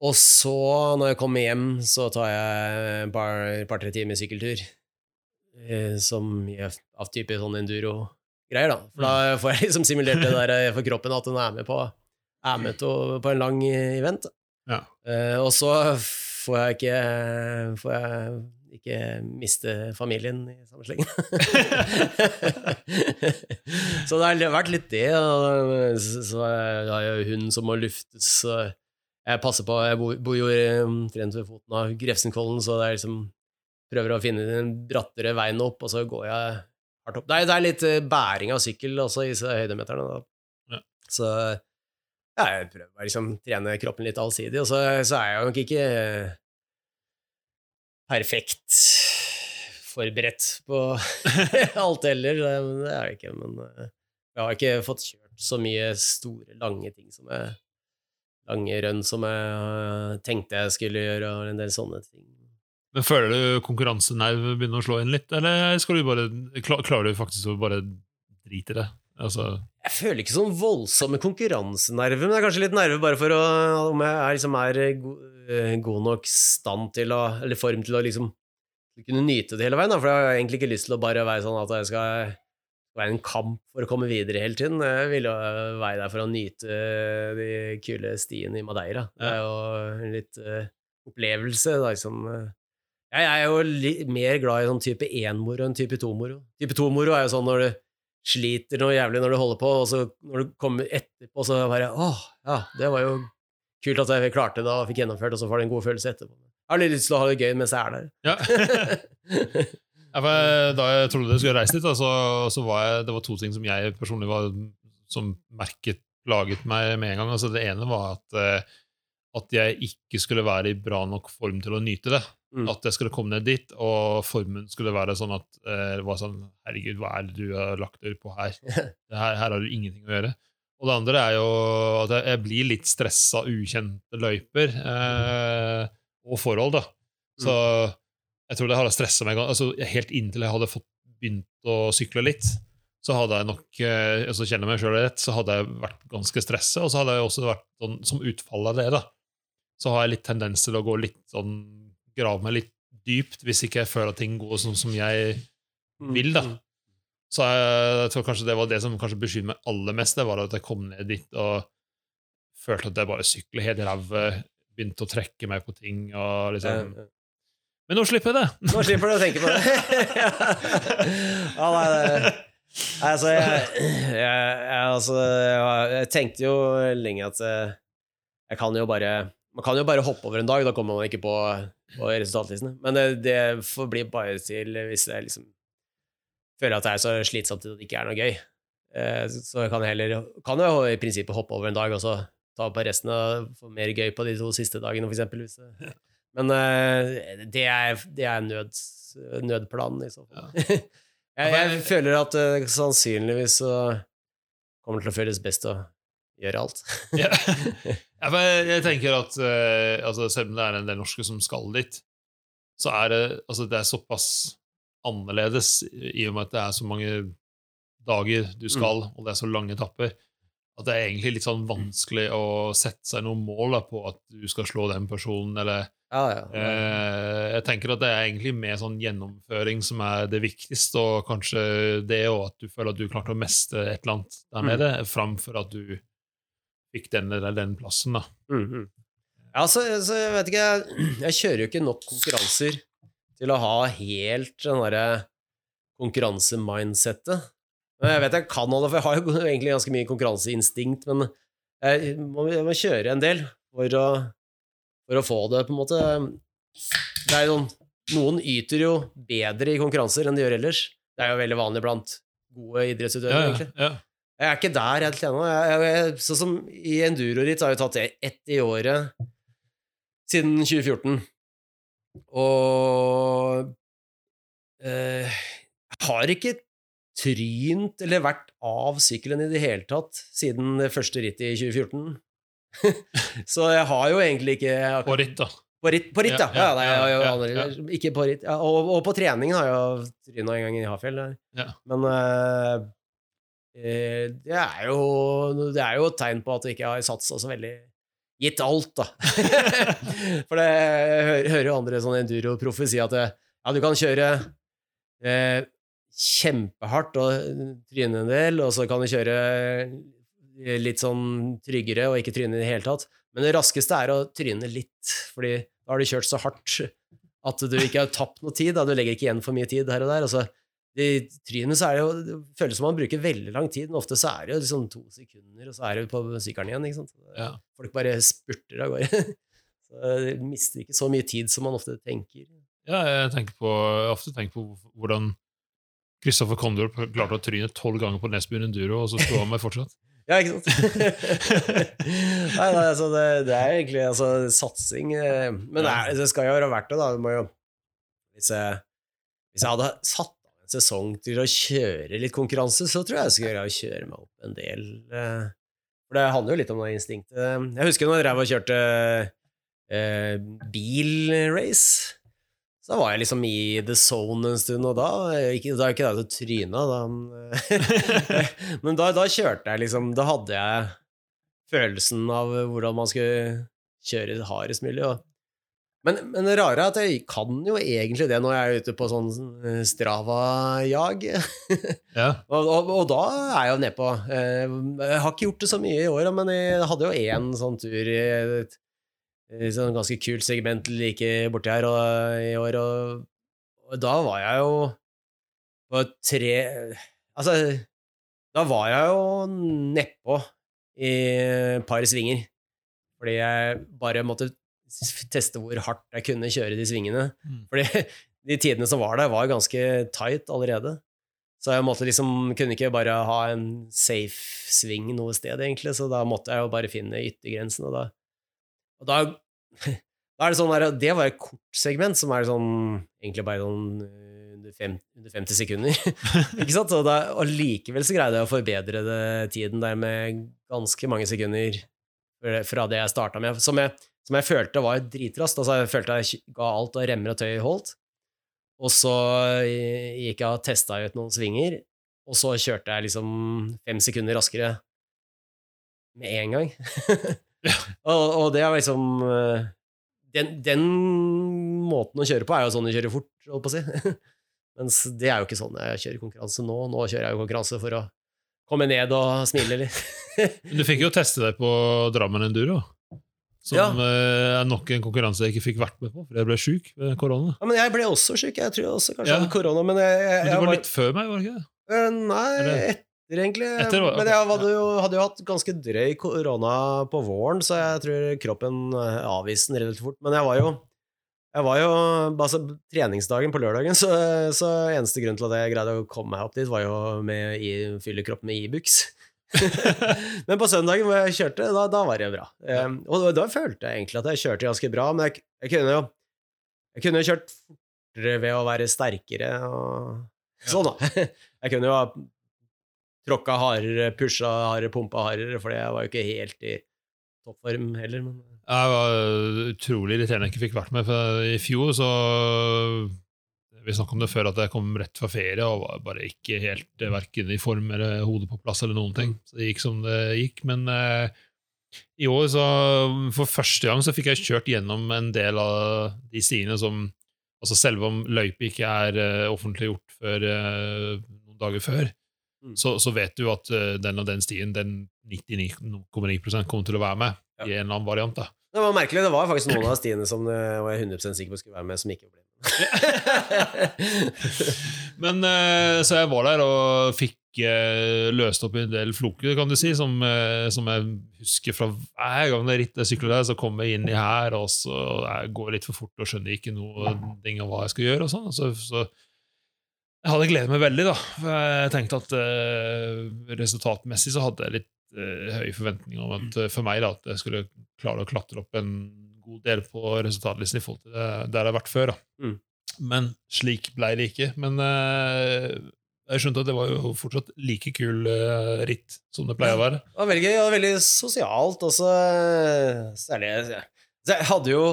Og så, når jeg kommer hjem, så tar jeg et par-tre par, timer sykkeltur. Eh, som av type sånn enduro-greier, da. For da får jeg liksom simulert det der eh, for kroppen, at den er med på, er med til, på en lang event. Ja. Uh, og så får jeg ikke Får jeg ikke miste familien i samme slengen. så det har vært litt det. Og så har jeg hund som må luftes. jeg passer på, jeg bor jo omtrent ved foten av Grefsenkollen, så det er liksom prøver å finne den brattere veien opp, og så går jeg hardt opp. Det er, det er litt eh, bæring av sykkel også i høydemeterne. Ja. Så ja, jeg prøver å liksom, trene kroppen litt allsidig, og så, så er jeg nok ikke perfekt forberedt på alt heller. Det, det er jeg ikke, men eh, jeg har ikke fått kjørt så mye store, lange ting som jeg lange rønn som jeg tenkte jeg skulle gjøre, og en del sånne ting. Men Føler du konkurransenerv begynner å slå inn litt, eller skal du bare, klarer du faktisk å bare drite i det? Altså jeg føler ikke sånn voldsomme konkurransenerver, men det er kanskje litt nerve bare for å, om jeg er, liksom, er god, eh, nok stand til å, eller form til å liksom kunne nyte det hele veien. Da. For jeg har egentlig ikke lyst til å bare være sånn at jeg skal være en kamp for å komme videre hele tiden. Jeg vil jo være der for å nyte de kule stiene i Madeira. Det er jo en litt uh, opplevelse, da, liksom. Jeg er jo mer glad i sånn type 1-moro enn type 2-moro. Type 2-moro er jo sånn når du sliter noe jævlig når du holder på, og så når du kommer etterpå, så bare Åh, ja, det var jo kult at jeg klarte det og fikk gjennomført, og så får du en god følelse etterpå. Jeg har litt lyst til å ha det gøy mens jeg er der. Ja. Ja, da jeg trodde jeg skulle reise dit, så, så var jeg, det var to ting som jeg personlig var, som merket laget meg med en gang. Altså, det ene var at, eh, at jeg ikke skulle være i bra nok form til å nyte det. Mm. At jeg skulle komme ned dit, og formen skulle være sånn at eh, det var sånn Herregud, hva er det du har lagt deg på her? her? Her har du ingenting å gjøre. Og det andre er jo at jeg blir litt stressa ukjente løyper eh, og forhold, da. Så mm jeg tror det hadde stressa meg altså, Helt inntil jeg hadde fått begynt å sykle litt, så hadde jeg nok eh, altså kjenner meg selv rett, så hadde jeg vært ganske stressa. Og så hadde jeg også vært sånn, som utfall av det, da, så har jeg litt tendens til å gå litt sånn Grave meg litt dypt hvis ikke jeg føler at ting går sånn som jeg vil, da. Mm, mm. Så jeg, jeg, tror kanskje det var det som kanskje bekymret meg aller mest, det var at jeg kom ned dit og følte at jeg bare sykler helt i ræva, begynte å trekke meg på ting og liksom men nå slipper jeg det! Nå slipper du å tenke på det. ja, nei, det Altså, jeg, jeg, jeg, altså, jeg, tenkte jo lenge at eh, jeg kan jo bare Man kan jo bare hoppe over en dag, da kommer man ikke på, på resultatlistene. Men det, det får bli bare til hvis jeg liksom føler at det er så slitsomt at det ikke er noe gøy. Så kan jeg heller kan jo i prinsippet hoppe over en dag og så ta på resten og få mer gøy på de to siste dagene, for eksempel. Men det, er, det er nød, nødplanen, i så fall. Ja. jeg, jeg, føler at sannsynligvis så kommer det til å føles best å gjøre alt. ja. jeg, tenker at uh, altså, selv om det er en del norske som skal dit, så er det, altså, det er såpass annerledes i og med at det er så mange dager du skal, mm. og det er så lange etapper at det er egentlig litt sånn vanskelig å sette seg noen mål da, på at du skal slå den personen, eller ja, ja, ja. Eh, Jeg tenker at det er egentlig mer sånn gjennomføring som er det viktigste, og kanskje det og at du føler at du klarte å mestre et eller annet der mm. nede, mm. framfor at du fikk den eller den plassen, da. Mm, mm. Ja, så, så, jeg vet ikke jeg, jeg, kjører jo ikke nok konkurranser til å ha helt den derre konkurransemindsettet. Jeg vet jeg kan holde, for jeg har jo egentlig ganske mye konkurranseinstinkt, men jeg må, jeg må kjøre en del for å, for å, få det, på en måte. Det er jo noen, noen yter jo bedre i konkurranser enn de gjør ellers. Det er jo veldig vanlig blant gode idrettsutøvere, ja, egentlig. Ja. Jeg er ikke der helt ennå. Sånn som i enduroritt har jeg tatt ett i året siden 2014. Og eh, har ikke trynt eller vært av sykkelen i det hele tatt siden det første rittet i 2014. så jeg har jo egentlig ikke På ritt, da. På ritt, på ritt ja. Ja, ja, ja, ja, Ikke på ritt. Og, og på trening har jeg jo tryna en gang i Hafjell. Ja. Men eh, det er jo Det er jo et tegn på at du ikke har satsa så veldig Gitt alt, da. For det hører, jo andre sånne enduro-proffer si at ja, du kan kjøre eh, kjempehardt og tryne en del, og så kan du kjøre litt sånn tryggere og ikke tryne i det hele tatt. Men det raskeste er å tryne litt, fordi da har du kjørt så hardt at du ikke har tapt noe tid. Da. Du legger ikke igjen for mye tid her og der. Altså, I trynet så er det jo Det føles som man bruker veldig lang tid, men ofte så er det jo liksom to sekunder, og så er du på sykkelen igjen. ikke sant? Ja. Folk bare spurter av gårde. Så de mister ikke så mye tid som man ofte tenker. Ja, jeg tenker på, jeg ofte tenker på hvordan Kristoffer Condor klarte å tryne tolv ganger på Nesbyen Enduro, og så sto han med fortsatt. Ja, ikke sant? nei, nei, altså det, det er egentlig altså, satsing eh, Men det, er, det skal jo være verdt det, da. Du må jo, hvis, jeg, hvis jeg hadde satt sesong til å kjøre litt konkurranse, så tror jeg jeg skulle gjøre å kjøre meg opp en del. eh, For det handler jo litt om det instinktet. Jeg husker når jeg drev og kjørte eh, bilrace. Så da var jeg liksom i the zone en stund, og da ikke, Da ikke det til tryna, da. Men da, da kjørte jeg liksom Da hadde jeg følelsen av hvordan man skulle kjøre hardest mulig. Og, men, men det rare er at jeg kan jo egentlig det når jeg er ute på sånn eh, Strava-jag. Ja. Og, og, og da er jeg jo nedpå. Eh, Jeg har ikke gjort det så mye i år, men jeg hadde jo én sånn tur i et, et sånn ganske kult segment like borti her og, i år, og, og da var jeg jo på tre Altså, da var jeg jo nedpå i et par svinger. Fordi jeg bare måtte teste hvor hardt jeg kunne kjøre de svingene. Mm. Fordi de tidene som var der, var ganske tight allerede. Så jeg måtte liksom, kunne ikke bare ha en safe sving noe sted, egentlig, så da måtte jeg jo bare finne yttergrensen, og da Og da, da er det sånn der, Det var et kort segment som er sånn egentlig bare sånn eh, under, fem, under 50 sekunder. ikke sant? Og, da, og likevel så greide jeg å forbedre det, tiden der med ganske mange sekunder fra det jeg starta med, som jeg, som jeg følte var dritraskt. Altså, jeg følte jeg ga alt og remmer og tøy holdt. Og så eh, gikk jeg og testa ut noen svinger, og så kjørte jeg liksom fem sekunder raskere med en gang. og, og det er liksom eh, den, den måten å kjøre på er jo sånn du kjører fort, holdt på å si. Mens det er jo ikke sånn jeg kjører konkurranse nå. Nå kjører jeg jo konkurranse for å komme ned og smile litt. Men du fikk jo teste deg på Drammen Enduro, som Ja. eh, er nok en konkurranse jeg ikke fikk vært med på, for jeg ble sjuk ved korona. ja, men jeg ble også sjuk. Jeg tror også kanskje Ja. hadde korona, men jeg, jeg, Men du var var- litt før meg, var det ikke det? Eh, Nei, Eller- etter egentlig. Etter, okay. Men jeg hadde jo, hadde jo hatt ganske drøy korona på våren, så jeg tror kroppen eh, avviste den relativt fort. Men jeg var jo jeg var jo, altså Treningsdagen på lørdagen, så, så eneste grunn til at jeg greide å komme meg opp dit, var jo med å fylle kroppen med Ibux. men på søndagen hvor jeg kjørte, da, da var det bra. Um, og da, da følte jeg egentlig at jeg kjørte ganske bra, men jeg, jeg kunne jo jeg kunne kjørt fortere ved å være sterkere og sånn, da. Jeg kunne jo ha tråkka hardere, pusha hardere, pumpa hardere, fordi jeg var jo ikke helt i toppform heller. Men Jeg var utrolig irriterende jeg ikke fikk vært med, for i fjor så Vi snakket om det før, at jeg kom rett fra ferie og var bare ikke helt eh, verken i form eller hodet på plass eller noen ting. Så det gikk som det gikk. Men eh, i år, så for første gang, så fikk jeg kjørt gjennom en del av de stiene som Altså selve om løypa ikke er uh, offentliggjort før uh, noen dager før, Mm. så, så vet du at uh, den og den stien, den 99,9% kommer til å være med Ja. i en eller annen variant. da. Det var merkelig. Det var faktisk noen av stiene som jeg var 100% sikker på skulle være med, som ikke ble med. Men eh, Så jeg var der og fikk eh, løst opp en del floker, kan du si, som, eh, som jeg husker fra hver gang det rittet jeg sykler der, så kommer jeg inn i her, og så jeg går litt for fort og skjønner ikke noe ting av hva jeg skal gjøre. og sånn. Så, så Jeg hadde gledet meg veldig, da. For jeg tenkte at eh, resultatmessig så hadde jeg litt eh, høye forventninger om at eh, for meg da, at jeg skulle klare å klatre opp en god del på resultatlisten i forhold til det, der jeg har vært før. da. Mm. Men slik ble det ikke. Men eh, jeg skjønte at det var jo fortsatt like kul eh, ritt som det pleier å være. Det var veldig gøy og veldig sosialt også. Særlig Så Jeg hadde jo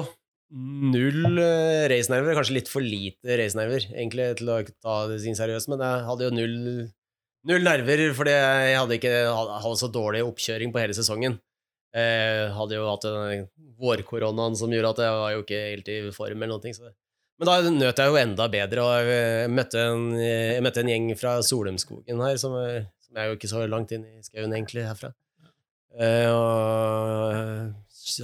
null eh, racenerver, kanskje litt for lite racenerver, egentlig, til å ta det sin seriøst, men jeg hadde jo null, null nerver fordi jeg hadde ikke hadde så dårlig oppkjøring på hele sesongen. Jeg hadde jo hatt den vårkoronaen som gjorde at jeg var jo ikke helt i form eller noe. Så. Men da nøt jeg jo enda bedre, og jeg møtte en, jeg møtte en gjeng fra Solheimskogen her, som, som er jo ikke så langt inn i skauen egentlig herfra. Eh, og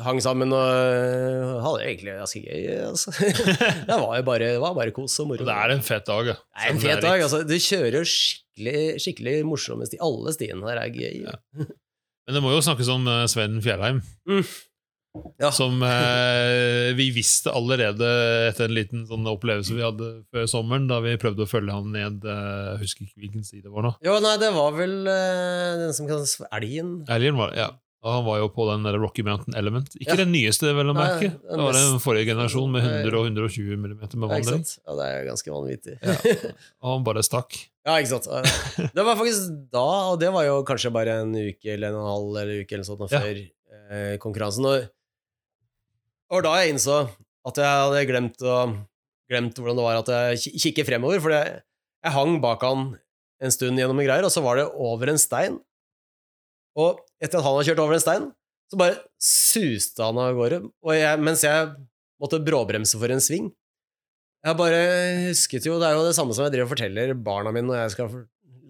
hang sammen og eh, hadde egentlig ganske gøy. Altså. det var jo bare, det var bare kos og moro. Det er en fet dag. ja. Det er en fet dag. Altså. Du kjører skikkelig, skikkelig morsomme sti. Alle stiene her er gøy. Ja. Men det må jo snakkes om eh, Sven Fjellheim. Mm. Ja. Som eh, vi visste allerede etter en liten sånn opplevelse vi hadde før sommeren, da vi prøvde å følge ham ned eh, Jeg husker ikke hvilken side det var nå. Jo, nei, det var vel eh, den som kalles Elgen. Elgen var det, ja. Og han var jo på den der Rocky Mountain Element. Ikke Ja. den nyeste, vel å merke. Det var den forrige generasjon med 100 og 120 mm med vandring. Ja, det er ganske vanvittig. Ja. Og han bare stakk. Ja, ikke sant. Det var faktisk da, og det var jo kanskje bare en uke eller en halv eller uke eller sånt Ja. før eh, konkurransen. Og og da jeg innså at jeg hadde glemt, å, glemt hvordan det var at jeg ki- kikker fremover. For jeg, jeg hang bak han en stund gjennom en greier, og så var det over en stein. Og etter at han hadde kjørt over en stein, så bare suste han av gårde. Og jeg, mens jeg måtte bråbremse for en sving, jeg bare husket jo, Det er jo det samme som jeg driver og forteller barna mine når jeg skal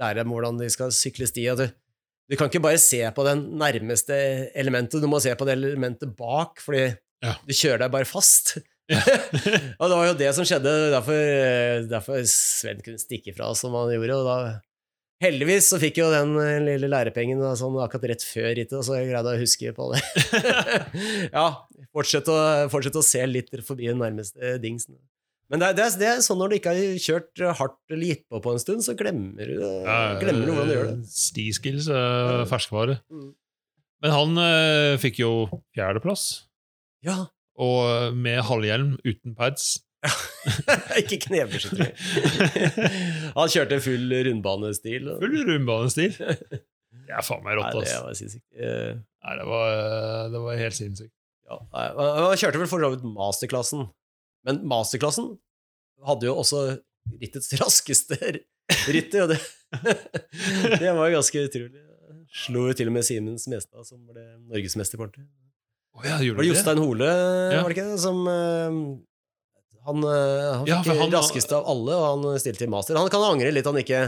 lære dem hvordan de skal sykle sti. Du, du kan ikke bare se på den nærmeste elementet, du må se på det elementet bak, fordi Ja. du kjører deg bare fast. Ja. og det var jo det som skjedde, derfor, derfor Sven kunne stikke fra som han gjorde. og da Heldigvis så fikk jeg jo den eh, lille lærepengen da, sånn akkurat rett før rittet, og så jeg greide å huske på det. ja, fortsett å, fortsett å se litt forbi den nærmeste dingsen. Men det er, det, er, det er sånn når du ikke har kjørt hardt eller gitt på på en stund, så glemmer du, glemmer du hvordan du gjør det. Stiskills, uh, ferskvare. Mm. Men han eh, fikk jo fjerdeplass, Ja, og med halvhjelm uten pads. ikke knebeskyttere. Han kjørte full rundbanestil. og- Full rundbanestil. Det er faen meg rått, Nei, det var sinnssykt. Eh, Nei, det var, eh, det var helt sinnssykt. Ja, han kjørte vel for så vidt masterklassen, men masterklassen hadde jo også rittets raskeste rittet, og det, det var jo ganske utrolig. Slo jo til og med Simen Smestad, som ble norgesmester på ordentlig. Oh, ja, Var det Jostein Hole, Ja. var det ikke det, som eh, Han, eh, han fikk ja, han- raskest av alle, og han stilte i master. Han kan angre litt han ikke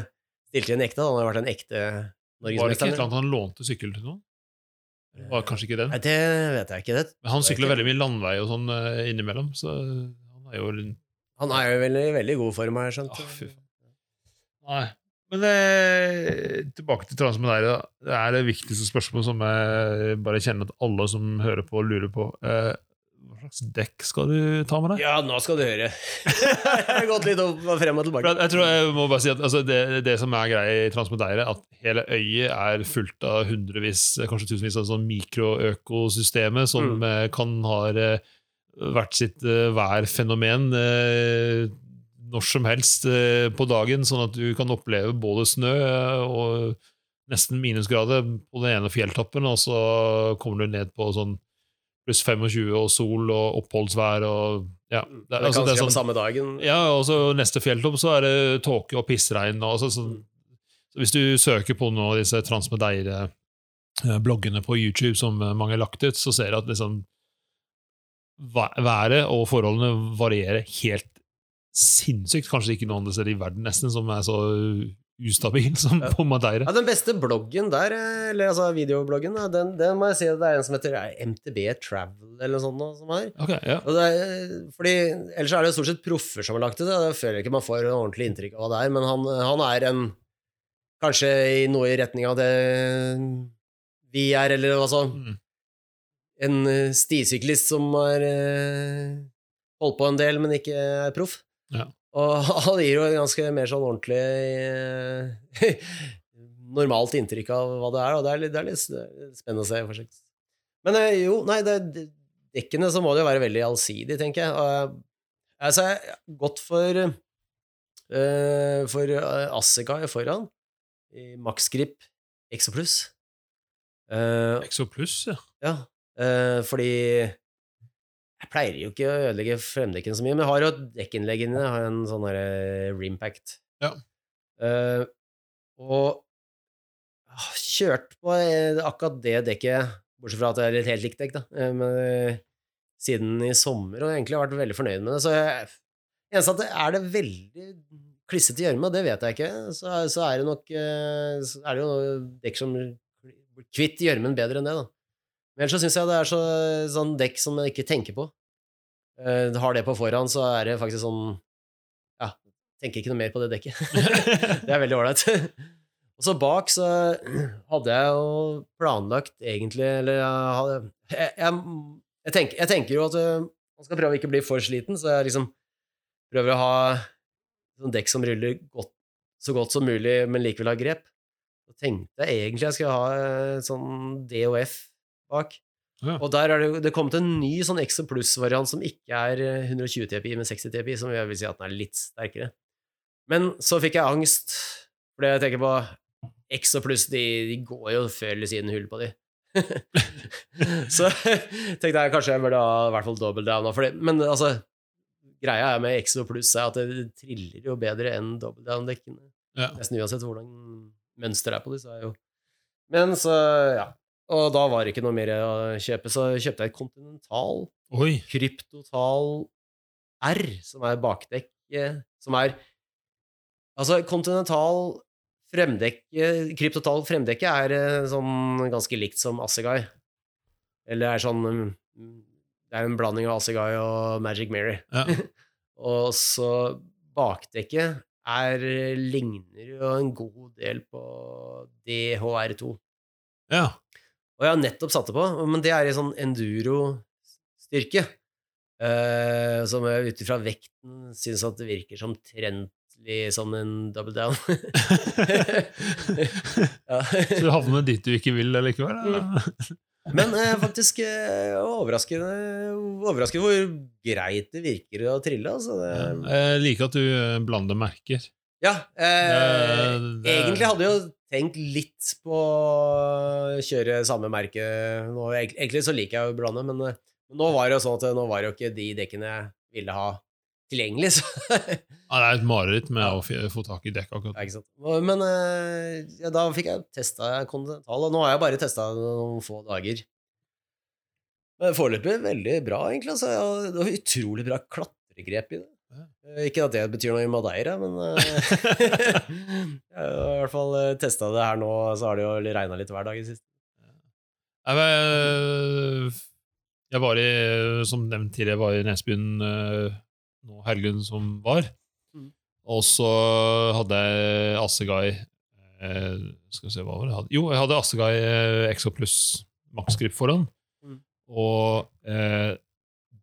stilte i en ekte, han har vært en ekte Var det ikke et eller annet han lånte sykkel til noen? Var kanskje ikke den. Nei, det vet jeg ikke. Det. Men han sykler veldig mye landvei og sånn eh, innimellom, så han er jo Han er jo veldig, veldig god form, har jeg skjønt. Ah. Nei. Men eh, tilbake til Transmedeira. Det er det viktigste spørsmålet som jeg bare kjenner at alle som hører på, lurer på. Eh, slags dekk skal du ta med deg? Ja, nå skal du høre. jeg har gått litt opp, frem og tilbake. jeg tror jeg må bare si at altså, det, det som er greia i Transmodeire, at hele øyet er fullt av hundrevis, kanskje tusenvis av sånn mikroøkosystemer som Mm. eh, kan ha eh, hvert sitt eh, værfenomen når som helst på dagen, sånn at du kan oppleve både snø og nesten minusgrader på den ene fjelltoppen, og så kommer du ned på sånn pluss 25 og sol og oppholdsvær og ja. Det, Det er- altså, det er sånn, samme dagen. ja, og så neste fjelltopp så er det tåke og pissregn. Og så, så, så hvis du søker på noen av disse Transmedeire-bloggene på YouTube som mange har lagt ut, så ser du at liksom været og forholdene varierer helt sinnssykt. Kanskje ikke noen andre steder i verden nesten som er så ustabil som Ja. på Madeira. Ja, den beste bloggen der, eh, eller altså videobloggen, den, den må jeg si det er en som heter eh, MTB Travel, eller noe sånt som er. Okay, ja. Er, fordi Ellers er det stort sett proffer som har lagt ut det. Jeg føler ikke man får en ordentlig inntrykk av hva det er, men han, han er en Kanskje i noe i retning av det vi er, eller altså Mm. En eh, stisyklist som har eh, holdt på en del, men ikke er proff. Ja. Og han gir jo en ganske mer sånn ordentlig eh, normalt inntrykk av hva det er, og det er litt, det er litt spennende å se. For seg. Men eh, jo, nei, det, dekkene så må det jo være veldig allsidig, tenker jeg. Og, altså, jeg har gått for uh, for Assika foran, i Maxgrip Exoplus. Uh, Exoplus, ja. ja uh, fordi jeg pleier jo ikke å ødelegge fremdekken så mye, men jeg har jo dekkinnleggene. Jeg har en sånn derre uh, Rimpact. Ja. Uh, og kjørt på akkurat det dekket, bortsett fra at det er et helt likt dekk, da, men, siden i sommer, og egentlig har vært veldig fornøyd med det. Så jeg, eneste at det er det veldig klissete gjørme, det vet jeg ikke. Så, så, er det nok så er det jo dekk som kvitt gjørmen bedre enn det, da. Men ellers så syns jeg det er så, sånn dekk som jeg ikke tenker på. Uh, har det på forhånd, så er det faktisk sånn Ja, tenker ikke noe mer på det dekket. det er veldig ålreit. Og så bak så hadde jeg jo planlagt egentlig Eller jeg, hadde, jeg, jeg, jeg tenker, tenker, jo at uh, man skal prøve å ikke bli for sliten, så jeg liksom prøver å ha sånn dekk som ruller godt, så godt som mulig, men likevel har grep. Så tenkte jeg egentlig jeg skulle ha uh, sånn DOF bak. Ja. Og der er det, det kommet en ny sånn Exo Pluss-variant som ikke er 120 eh, TPI, men 60 TPI, som jeg vil si at den er litt sterkere. Men så fikk jeg angst, fordi jeg tenker på Exo Pluss, de, de, går jo før eller siden hull på de. så tenkte jeg kanskje jeg burde ha i hvert fall double down for det. Men altså, greia er med Exo Pluss er at det triller jo bedre enn double down-dekkene. Ja. Nesten uansett hvordan mønsteret er på de, så er jo Men så, ja. Og da var det ikke noe mer å kjøpe, så kjøpte jeg et Continental Oi. Kryptotal R, som er bakdekk Som er Altså, Continental fremdekke Kryptotal fremdekke er eh, sånn ganske likt som Assegai. Eller er sånn mm, Det er en blanding av Assegai og Magic Mary. Ja. og så bakdekket er ligner jo en god del på DHR2. Ja. Og jeg har nettopp satt det på, men det er i sånn enduro-styrke. Uh, som jeg ut ifra vekten syns at det virker som trentlig som en double down. ja. Så du havner dit du ikke vil likevel? Mm. Men uh, faktisk uh, overraskende, overraskende hvor greit det virker å trille. Altså. Det, jeg liker at du blander merker. Ja. Det, det, egentlig hadde jo tenkt litt på å kjøre samme merke nå, Egentlig så liker jeg å blande, men, men, nå var det jo sånn at nå var det jo ikke de dekkene jeg ville ha tilgjengelig. Så. ja, det er et mareritt med å få tak i dekk akkurat. Ja, ikke sant. Men ja, da fikk jeg testa Continental, og nå har jeg bare testa noen få dager. Foreløpig veldig bra, egentlig. Altså. Det var utrolig bra klatregrep i det. Eh, ikke at det betyr noe i Madeira, men eh, jeg har i hvert fall eh, testa det her nå, så har det jo regna litt hver dag i siste. Jeg, jeg var i, som nevnt tidligere, jeg var i Nesbyen nå helgen som var. Mm. Og så hadde jeg Assegai Skal vi se, hva var det hadde? Jo, jeg hadde Assegai Exo pluss maksgrip foran. Mm. Og eh,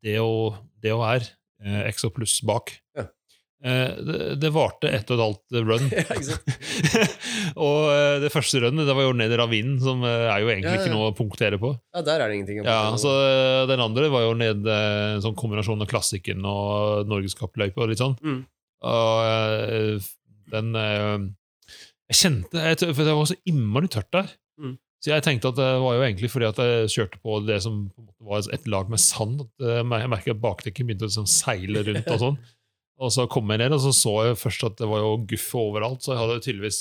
det, å, det å er eh, Exo pluss bak. Ja. Eh, det, det varte ett og et halvt run. ja, og eh, det første runnet det var jo ned i ravinen, som eh, er jo egentlig ja, ikke noe å punktere på. Ja, der er det ingenting Ja, så Den andre var jo ned en sånn kombinasjon av klassikken og norgeskappløype og litt sånn. Mm. Og den Jeg kjente For det var så innmari tørt der. Mm. Så jeg tenkte at det var jo egentlig fordi at jeg kjørte på det som var et lag med sand. at Jeg merket at bakdekket begynte å liksom seile rundt. Og sånn. Og så kom jeg ned, og så så jeg først at det var jo guff overalt. Så jeg hadde tydeligvis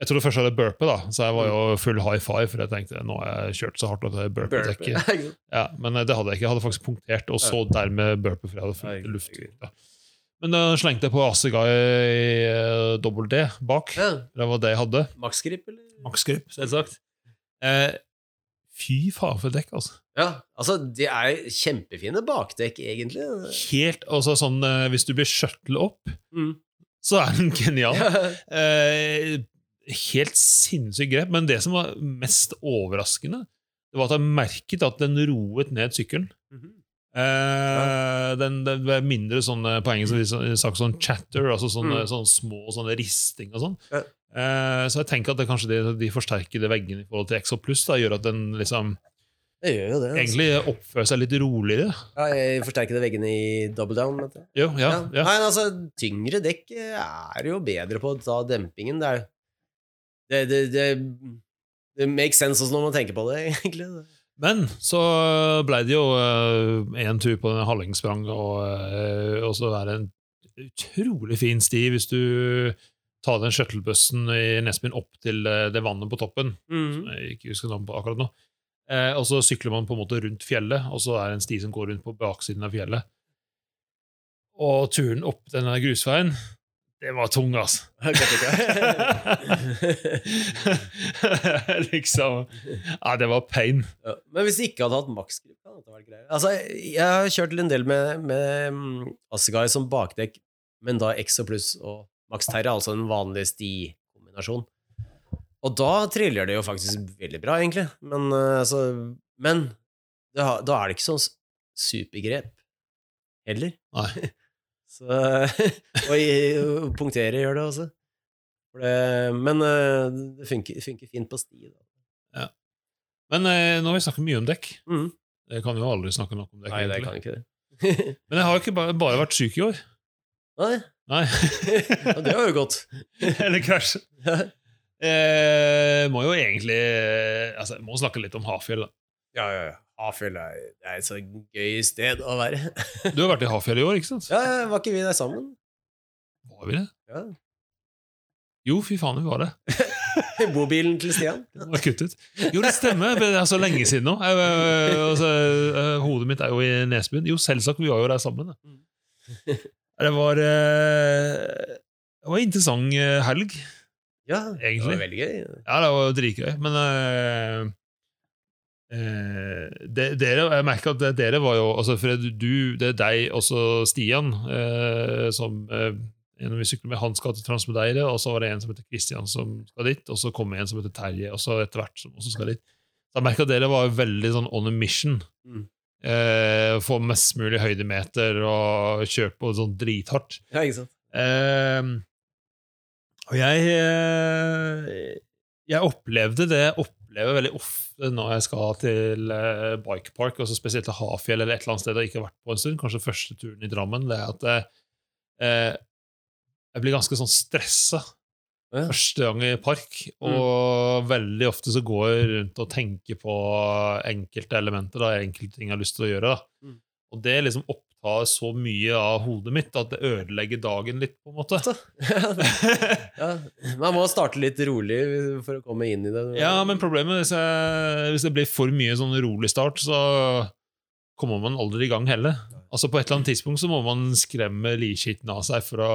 Jeg trodde først jeg hadde burpe, da, så jeg var jo full high five. For jeg tenkte nå har jeg kjørt så hardt at jeg burpe-dekket. Ja, men det hadde jeg ikke. Jeg hadde faktisk punktert, og så dermed burpe, for jeg hadde fullt luft. Ja. Men da slengte jeg på Assegai uh, dobbel D bak. Ja. Det var det jeg hadde. Maksgrip, eller? Maksgrip, selvsagt. Eh, fy faen for dekk, altså. Ja, altså De er kjempefine bakdekk, egentlig. Helt, altså sånn, eh, Hvis du blir shuttle opp, mm. så er den genial. eh, helt sinnssykt grep. Men det som var mest overraskende, det var at jeg merket at den roet ned sykkelen. Mm -hmm. Eh, den, det ble mindre sånne på engelsk sagt sånn chatter, altså sånne, Mm. sånne små sånne risting og sånn. Ja. Eh, så jeg tenker at det kanskje de, de forsterkede veggene i forhold til XO Pluss gjør at den liksom Det gjør jo det. Altså. egentlig oppfører seg litt roligere. Ja, jeg forsterkede veggene i double down. Vet du. Jo, ja, ja. Nei, altså, tyngre dekk er jo bedre på å ta dempingen. Det er det, det, det, det makes sense også når man tenker på det, egentlig. Men så ble det jo én tur på den Hallingsprang, og, uh, og så er det en utrolig fin sti hvis du tar den shuttlebussen i Nesbyen opp til eh, det vannet på toppen. Mm. som jeg ikke husker navnet på akkurat nå. Eh, og så sykler man på en måte rundt fjellet, og så er det en sti som går rundt på baksiden av fjellet. Og turen opp denne grusveien, det var tung, altså. liksom Ja, det var pain. Ja, men hvis de ikke hadde hatt maksgrip, hadde det vært greit. Altså, jeg har kjørt en del med, med mm, Assegai som bakdekk, men da Exo pluss og Max Terra, altså en vanlig stikombinasjonen. Og da triller det jo faktisk veldig bra, egentlig. Men, eh, altså, men har, da er det ikke sånn supergrep heller. Nei. Så, og i- punktere gjør det også. Det, men eh, det funker, funker fint på sti. Da. Men eh, nå har vi snakket mye om dekk. Mm. Jeg kan jo aldri snakke nok om dekk. Nei, det kan ikke det. Men jeg har jo ikke bare, bare vært syk i år. Nei, Nei. ja, det var jo godt. Eller krasj. Eh, må jo egentlig eh, altså, Må snakke litt om Hafjell. da. Ja, ja, ja. Hafjell er, er et så gøy sted å være. Du har vært i Hafjell i år, ikke sant? Ja, ja, var ikke vi der sammen? Var vi det? Ja. Jo, fy faen, vi var det. Bobilen til Stian? Var kuttet. Jo, det stemmer. Det er så lenge siden nå. Jeg, jeg, øh, hodet mitt er jo i Nesbyen. Jo, selvsagt, vi var jo der sammen. da. Det var øh, Det var en interessant øh, helg. Ja, Egentlig. det var veldig gøy. Ja, det var dritgøy, men uh, øh, dere, Jeg merker at dere var jo altså, For du, det er deg og så Stian uh, som uh, en vi sykler med, han skal til Transmedeire, og så var det en som heter Christian som skal dit, og så kom en som heter Terje, og så etter hvert som også skal dit. Så jeg merker at dere var veldig sånn on a mission. Mm. Eh, få mest mulig høydemeter og kjøre på sånn drithardt. Ja, ikke sant? Eh, og jeg eh, Jeg opplevde det jeg opplever veldig ofte når jeg skal til eh, bikepark, altså spesielt til Hafjell eller et eller annet sted jeg ikke har vært på en stund, kanskje første turen i Drammen, det er at eh, jeg blir ganske sånn stressa Ja. første gang i park, og veldig ofte så går jeg rundt og tenker på enkelte elementer, da, enkelte ting jeg har lyst til å gjøre. Mm. Og det liksom opptar så mye av hodet mitt at det ødelegger dagen litt, på en måte. ja, man må starte litt rolig for å komme inn i det. Ja, men problemet er hvis, jeg, hvis det blir for mye sånn rolig start, så kommer man aldri i gang heller. Altså På et eller annet tidspunkt så må man skremme livskitten av seg for å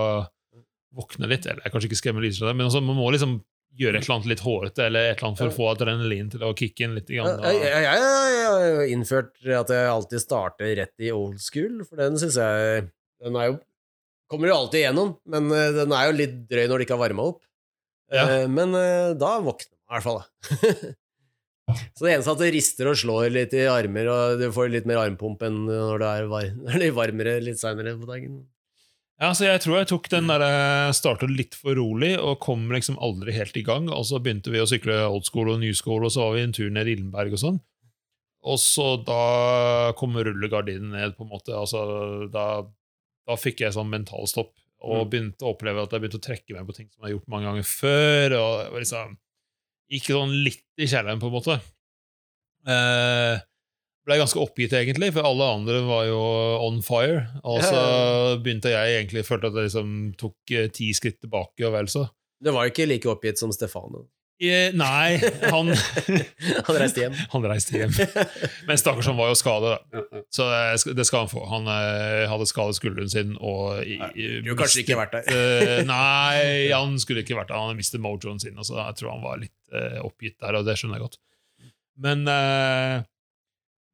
våkne litt. Eller kanskje ikke skremme lyset, men altså, man må liksom gjøre et eller annet litt hårete eller et eller annet for å få adrenalin til å kicke inn litt. Grann, jeg, har jo innført at jeg alltid starter rett i old school, for den syns jeg Den er jo Kommer jo alltid igjennom, men eh, den er jo litt drøy når det ikke har varma opp. Ja. Eh, Men eh, da våkner man i hvert fall. Så det eneste at det rister og slår litt i armer, og du får litt mer armpump enn når det er, var når det er varmere litt seinere på dagen. Ja, så Jeg tror jeg tok den der, eh, startet litt for rolig og kom liksom aldri helt i gang. Og så begynte vi å sykle old school og new school, og så var vi en tur ned Illenberg og sånn. Og så da kom rullegardinen ned, på en måte. Altså, da, da fikk jeg sånn mentalstopp og Mm. begynte å oppleve at jeg begynte å trekke meg på ting som jeg har gjort mange ganger før. og jeg var liksom Gikk sånn litt i kjelleren, på en måte. Eh, ble ganske oppgitt, egentlig, for alle andre var jo on fire. Og så begynte jeg egentlig følte at jeg liksom tok eh, ti skritt tilbake, og vel så. Du var ikke like oppgitt som Stefano. Eh, nei, han Han reiste hjem. Han reiste hjem. Men stakkars, han var jo skadet, da. Så det skal- han få. Han eh, hadde skadet skulderen sin og i, Du har kanskje ikke vært der. Eh, nei, han skulle ikke vært der. Han mistet mojoen sin, så jeg tror han var litt oppgitt der, og det skjønner jeg godt. Men eh,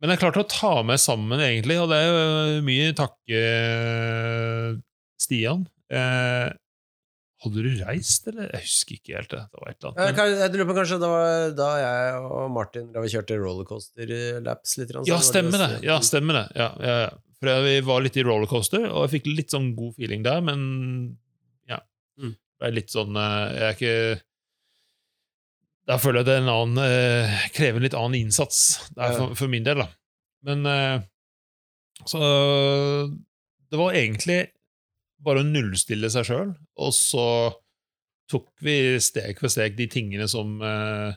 Men jeg klarte å ta meg sammen, egentlig, og det er jo mye takke Stian. Eh, Hadde du reist, eller? Jeg husker ikke helt. det. Det var et eller annet. Jeg lurer på kanskje det var da jeg og Martin da vi kjørte rollercoaster-laps litt. Sånn, ja, stemmer det. Ja, stemmer det. Ja, ja, ja. For vi var litt i rollercoaster, og jeg fikk litt sånn god feeling der, men ja. Mm. Det er litt sånn eh, Jeg er ikke Der føler jeg det en annen eh, krever en litt annen innsats er for, for min del, da. Men eh, Så det var egentlig bare å nullstille seg sjøl, og så tok vi steg for steg de tingene som eh,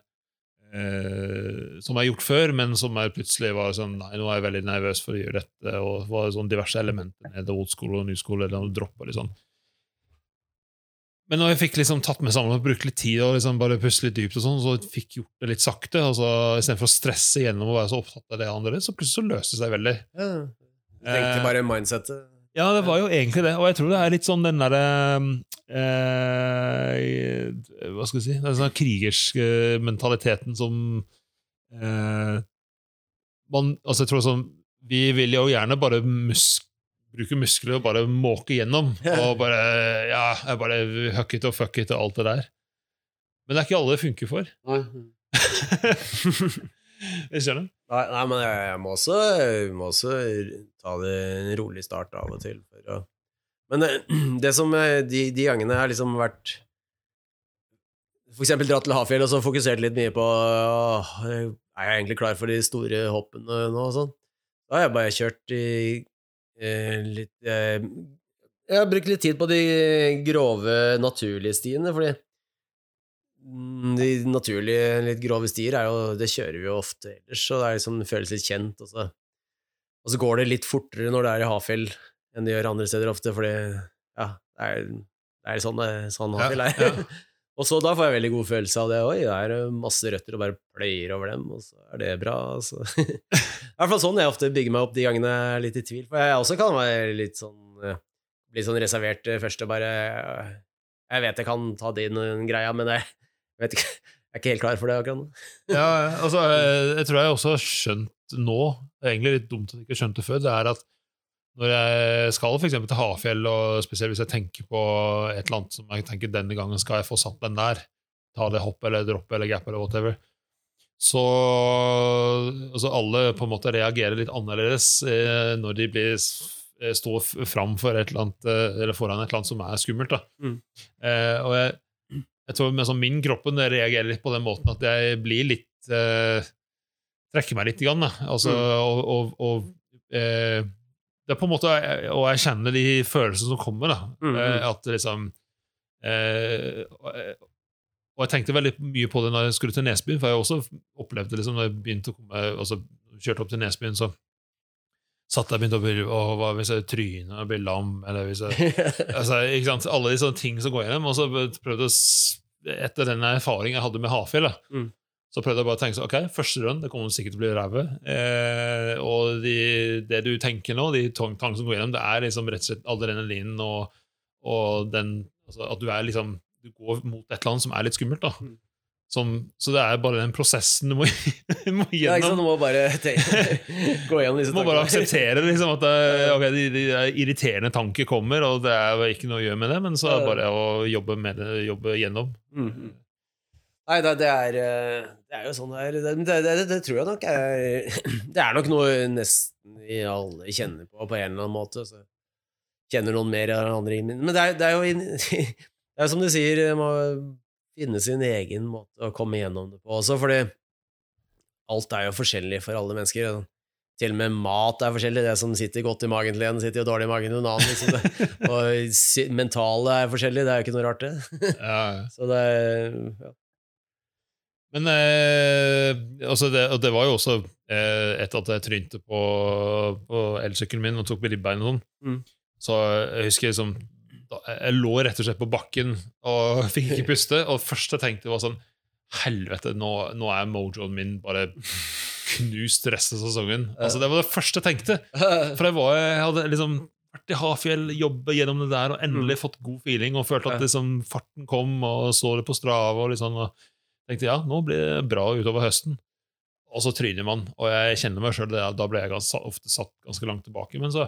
eh, som er gjort før, men som plutselig var sånn Nei, nå er jeg veldig nervøs for å gjøre dette, og var sånn diverse elementer ned old school og new school, eller noe droppa litt sånn. Men når jeg fikk liksom tatt meg sammen og brukt litt tid og liksom bare puste litt dypt, og sånn, så fikk gjort det litt sakte, Altså, så istedenfor å stresse gjennom og være så opptatt av det andre, så plutselig så løste det seg veldig. Ja. Du tenkte Eh, bare mindsettet. Ja, det var jo egentlig det, og jeg tror det er litt sånn den derre eh, Hva skal vi si Den sånn krigerske mentaliteten som eh, man, altså jeg tror sånn Vi vil jo gjerne bare musk, bruke muskler og bare måke gjennom. Og bare Ja, jeg bare huck it og fuck it og alt det der. Men det er ikke alle det funker for. Nei. Jeg skjønner. Nei, nei, men jeg, jeg, må også, jeg må også ta det en rolig start av og til. Men det, som eh, de, de gangene har liksom vært For eksempel dratt til Hafjell og så fokusert litt mye på åh, Er jeg egentlig klar for de store hoppene nå og sånn? Da har jeg bare kjørt i litt eh, Jeg har brukt litt tid på de grove, naturlige stiene, fordi Mm, De naturlige, litt grove stier er jo, det kjører vi jo ofte ellers, og det, er liksom, det føles litt kjent. Og så, og så går det litt fortere når det er i Hafjell enn det gjør andre steder ofte, fordi ja, det er, det er sånn, sånn Hafjell er. Ja, og så da får jeg veldig god følelse av det. Oi, det er masse røtter og bare pløyer over dem, og så er det bra. Så. I hvert fall sånn jeg ofte bygger meg opp de gangene jeg er litt i tvil. For jeg også kan være litt sånn eh, bli sånn reservert eh, først og bare eh, Jeg vet jeg kan ta din greia, men jeg vet ikke, jeg er ikke helt klar for det akkurat nå. Ja, altså, jeg, jeg tror jeg også har skjønt nå, det er egentlig litt dumt at jeg ikke har skjønt det før, det er at når jeg skal for til Hafjell, og spesielt hvis jeg tenker på et eller annet som jeg tenker denne gangen skal jeg få satt den der, ta det hopp eller dropp eller gap eller whatever, så altså alle på en måte reagerer litt annerledes eh, når de blir eh, står fram for et eller annet, eh, eller foran et eller annet som er skummelt. Da. Mm. Eh, og jeg, jeg tror med sånn min kroppen reagerer litt på den måten at jeg blir litt eh, Trekker meg litt, grann, da. Altså, og, og, og eh, det er på en måte å erkjenne de følelsene som kommer. da. Mm, mm. Eh, at liksom eh, og, jeg tenkte veldig mye på det når jeg skulle til Nesbyen, for jeg også opplevde liksom, når jeg begynte å komme, altså kjørte opp til Nesbyen, så satt jeg og begynte å bli å, hva hvis jeg tryner og blir lam, eller hvis jeg altså, ikke sant? Alle de sånne ting som går gjennom. Og så prøvde jeg Etter den erfaringen jeg hadde med Hafjell, Mm. så prøvde jeg bare å tenke sånn, ok, første run, det kommer sikkert til å bli ræva. Eh, og de, det du tenker nå, de tankene som går gjennom, det er liksom rett og slett adrenalinen og, og den altså At du er liksom Du går mot et eller annet som er litt skummelt, da. Mm. Som, så det er bare den prosessen du må, må Ja, ikke sant? gjennom. Du må bare gå gjennom disse tankene. Du må bare akseptere liksom, at det, okay, de, de irriterende tanker kommer, og det er ikke noe å gjøre med det, men så er det bare å jobbe med det, jobbe gjennom. Mm, -hmm. Nei, det, det, er, eh, det er jo sånn det er. Det, tror jeg nok er Det er nok noe nesten vi alle kjenner på på en eller annen måte. Så kjenner noen mer enn andre. Men det er, det er jo Det er som du sier, det må finne sin egen måte å komme gjennom det på også, fordi alt er jo forskjellig for alle mennesker. Til og med mat er forskjellig. Det som sitter godt i magen til en, sitter jo dårlig i magen til en annen. Liksom. Og mentale er forskjellig. Det er jo ikke noe rart, det. Ja, ja. Så det er ja. Men eh, altså det, og det var jo også eh, etter at jeg trynte på, på elsykkelen min og tok med ribbein og sånn. Mm. Så jeg husker liksom Jeg lå rett og slett på bakken og fikk ikke puste. Og det første jeg tenkte, var sånn Helvete, nå, nå er mojoen min bare knust resten av sesongen. Altså Det var det første jeg tenkte. For jeg, var, jeg hadde liksom vært i Hafjell, jobbe gjennom det der og endelig fått god feeling og følte at liksom farten kom, og så det på Strava og sånn. Og tenkte ja, nå blir det bra utover høsten. Og så tryner man, og jeg kjenner meg sjøl, da ble jeg ganske, ofte satt ganske langt tilbake. Men så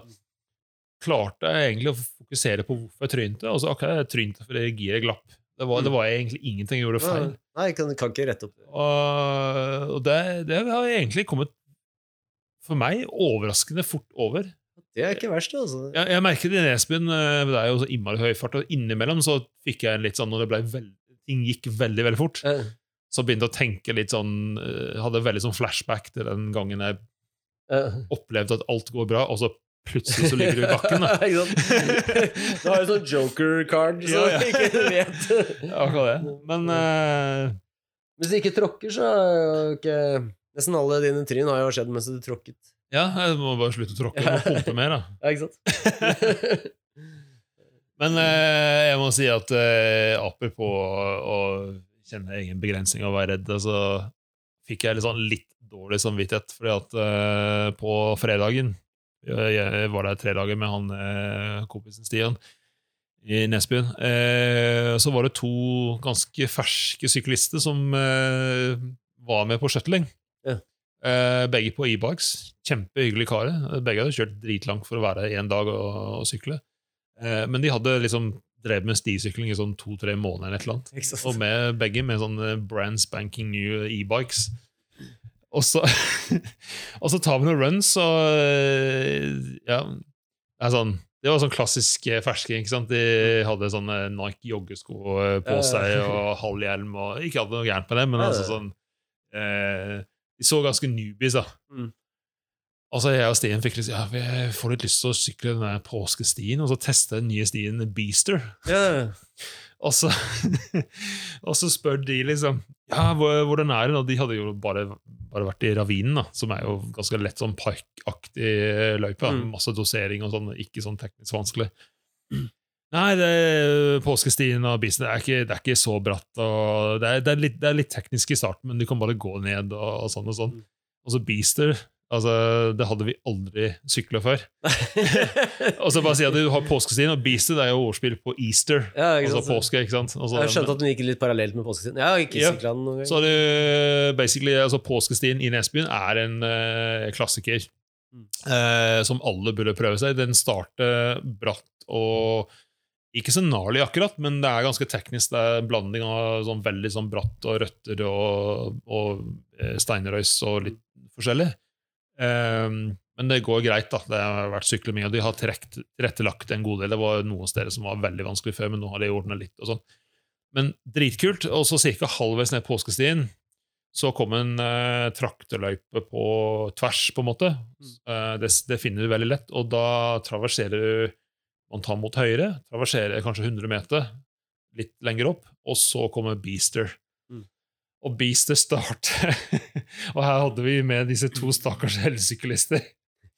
klarte jeg egentlig å fokusere på hvorfor jeg trynte. Og så ok, jeg trynte fordi giret glapp. Det var, det var egentlig ingenting jeg gjorde feil. Nei, jeg kan, kan ikke rette opp Og, og det, det har egentlig kommet for meg overraskende fort over. Det er ikke verst, altså. Jeg, jeg merket i Nesbyen eh, Det er jo så innmari høy fart, og innimellom så fikk jeg en litt sånn når det ble veld, ting gikk veldig veldig fort, Ja. så begynte jeg å tenke litt sånn eh, Hadde veldig sånn flashback til den gangen jeg Ja. opplevde at alt går bra, og så plutselig så ligger du i bakken. da. Ikke sant? Du har jo sånn joker-card, så Ja, ja. ikke vet. Akkurat det. Men uh... Hvis du ikke tråkker, så ikke Nesten alle dine tryn har jo skjedd mens du tråkket. ja, jeg må bare slutte å tråkke og pumpe mer, da. Ja, ikke sant? Men uh, jeg må si at Aper apropos å, å kjenne egen begrensning og være redd, så fikk jeg litt, sånn litt dårlig samvittighet, fordi at uh, på fredagen jeg, jeg var der tre dager med han eh, kompisen Stian i Nesbyen. Eh, så var det to ganske ferske syklister som eh, var med på shuttling. Ja. Eh, begge på e-bikes. Kjempehyggelige karer. Begge hadde kjørt dritlangt for å være én dag og, og sykle. Eh, men de hadde liksom drevet med stisykling i sånn to-tre måneder. eller et eller annet. Og med begge med sånne brand spanking new e-bikes. Og så, og så tar vi noen runs, og eh, ja det, sånn, det var sånn klassisk fersking. ferske. ikke sant? De hadde sånne Nike joggesko eh, på seg og halv hjelm. og Ikke hadde noe gærent med det, men altså sånn eh, De så ganske newbies, da. Mm. Altså Jeg og Stien fikk litt, ja, vi får litt lyst til å sykle den der påskestien og så teste den nye stien Beaster. Yeah. Og så, og så spør de liksom Ja, hvordan er det? De hadde jo bare, bare vært i ravinen, da, som er jo ganske lett sånn parkaktig løype. Mm. Masse dosering og sånn, ikke sånn teknisk vanskelig. Nei, det påskestien og bisen er ikke, det er ikke så bratt. det er, det, er litt, det er litt teknisk i starten, men du kan bare gå ned og, og sånn og sånn. Mm. Og så Beaster, altså, det hadde vi aldri sykla før. Og så bare si at du har påskestien, og beastet er jo ordspill på Easter. Ja, Altså påske, ikke sant? Altså, Jeg skjønte at den gikk litt parallelt med påskestien. Har ikke Ja. noen gang. Så det basically, altså Påskestien i Nesbyen er en uh, klassiker Mm. uh, som alle burde prøve seg. Den starter bratt og ikke så gnarlig akkurat, men det er ganske teknisk. Det er en blanding av sånn veldig sånn bratt og røtter og, og eh, steinrøys og litt forskjellig. Ehm, men det går greit. da. Det har vært sykler mye, og de har tilrettelagt en god del. Det var noen steder som var veldig vanskelig før, men nå har de ordna litt. og sånn. Men dritkult. Og så ca. halvveis ned påskestien så kom en eh, traktorløype på tvers, på en måte. Eh, det, det finner du veldig lett, og da traverserer du Man tar mot høyre, traverserer kanskje 100 meter, litt lenger opp, og så kommer Beaster. Og Beaster starter Og her hadde vi med disse to stakkars elsyklister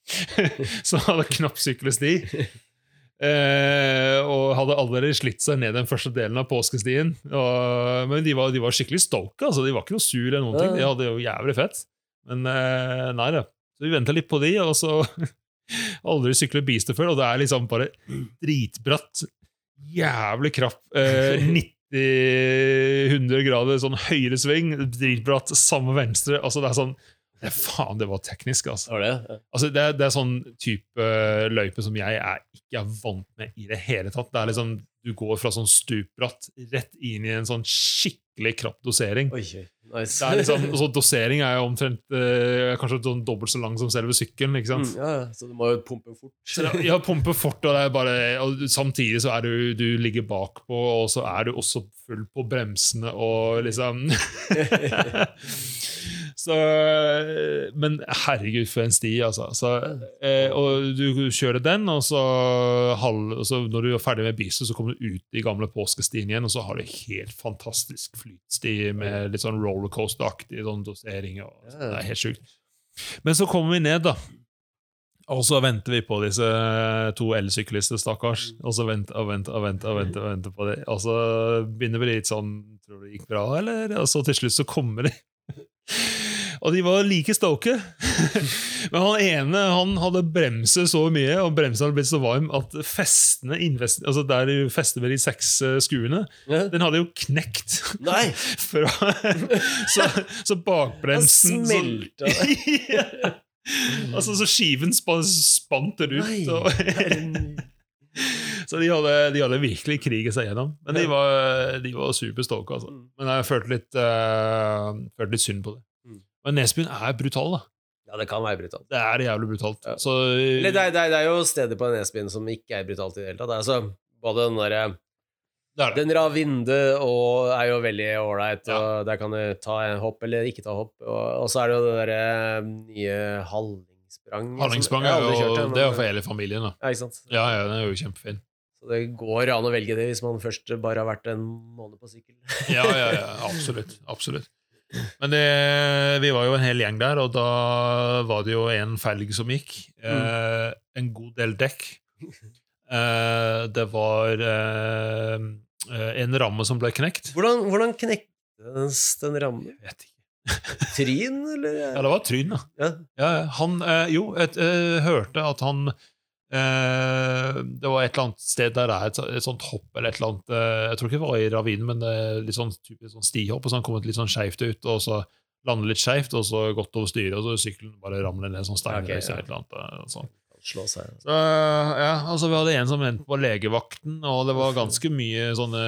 som hadde knapp sykkelsti. Eh, og hadde allerede slitt seg ned den første delen av påskestien. Og, men de var, de var skikkelig stoke. Altså. De var ikke noe sur eller noen ting. De hadde jo jævlig fett. Men eh, nei da. Så vi venta litt på de, og så aldri syklet Beaster før, og det er liksom bare dritbratt. Jævlig krapp. Eh, 90-100 grader sånn høyre sving, dritbratt, samme venstre. Altså det er sånn det, Faen, det var teknisk, altså. Var det? Ja. Altså, det, det er sånn type uh, løype som jeg er, ikke er vant med i det hele tatt. Det er liksom, Du går fra sånn stupbratt rett inn i en sånn skikkelig krapp dosering. Oi. Nice. Det er liksom, så Dosering er jo omtrent eh, kanskje sånn dobbelt så lang som selve sykkelen. ikke sant? Mm, ja, ja, så du må jo pumpe fort. Det, ja, pumpe fort, og, det er bare, og samtidig så er du, du ligger bakpå, og så er du også full på bremsene og liksom Så Men herregud, for en sti, altså. Så, eh, og du kjører den, og så, halv, og så når du er ferdig med biset, så kommer du ut i gamle påskestien igjen, og så har du helt fantastisk flytsti med litt sånn rollercoaster-aktig sånn dosering. Og, det er helt sjukt. Men så kommer vi ned, da. Og så venter vi på disse to elsyklistene, stakkars. Og så venter og venter og venter, og venter, og venter på det. Og så begynner vi litt sånn Tror du det gikk bra, eller? Og så til slutt så kommer de. Og de var like stoke. Men han ene han hadde bremset så mye, og bremsen hadde blitt så varm at festene altså der du fester med de seks skuene, Ja. den hadde jo knekt. Nei! Fra, så, så bakbremsen Den smelta. Så, Altså, så skiven spa- spant ut. Nei. Og, så de hadde, de hadde virkelig kriget seg gjennom. Men de var, de var superstoke. Altså. Mm. Men jeg følte litt, uh, følte litt synd på det. Men Nesbyen er brutal, da. Ja, det kan være brutalt. Det er jævlig brutalt. Ja. Så, Eller det er, det, er, det er jo steder på Nesbyen som ikke er brutalt i det hele tatt. Det er altså, både den derre er. Den Ravinde og er jo veldig ålreit, Ja. og der kan du ta en hopp eller ikke ta hopp. Og, og så er det jo det derre nye Hallingsprang. Hallingsprang er jo kjørt men- det er jo for hele familien. da. Ja, ikke sant. Ja, ja, den er jo kjempefin. Så det går an å velge det hvis man først bare har vært en måned på sykkel. Ja, ja, ja, absolutt. absolutt. Men det, vi var jo en hel gjeng der, og da var det jo en felg som gikk. Eh, en god del dekk. Eh, det var eh, eh, en ramme som ble knekt. Hvordan, hvordan knektes den rammen? Jeg vet ikke. Tryn, eller? Ja, det var Tryn, da. Ja. Ja, han, eh, jo, jeg eh, hørte at han eh, Det var et eller annet sted der det er et, et sånt hopp eller et eller annet eh, Jeg tror ikke det var i ravinen, men det er litt sånn, typisk sånn stihopp. og så han kommet litt sånn skeivt ut, og så landet litt skeivt, og så gått over styret, og så sykkelen bare ramler ned sånn stein. ja. eller et eller annet, eh, sånn. Slå seg. Så, ja, altså Vi hadde en som endte på legevakten, og det var ganske mye sånne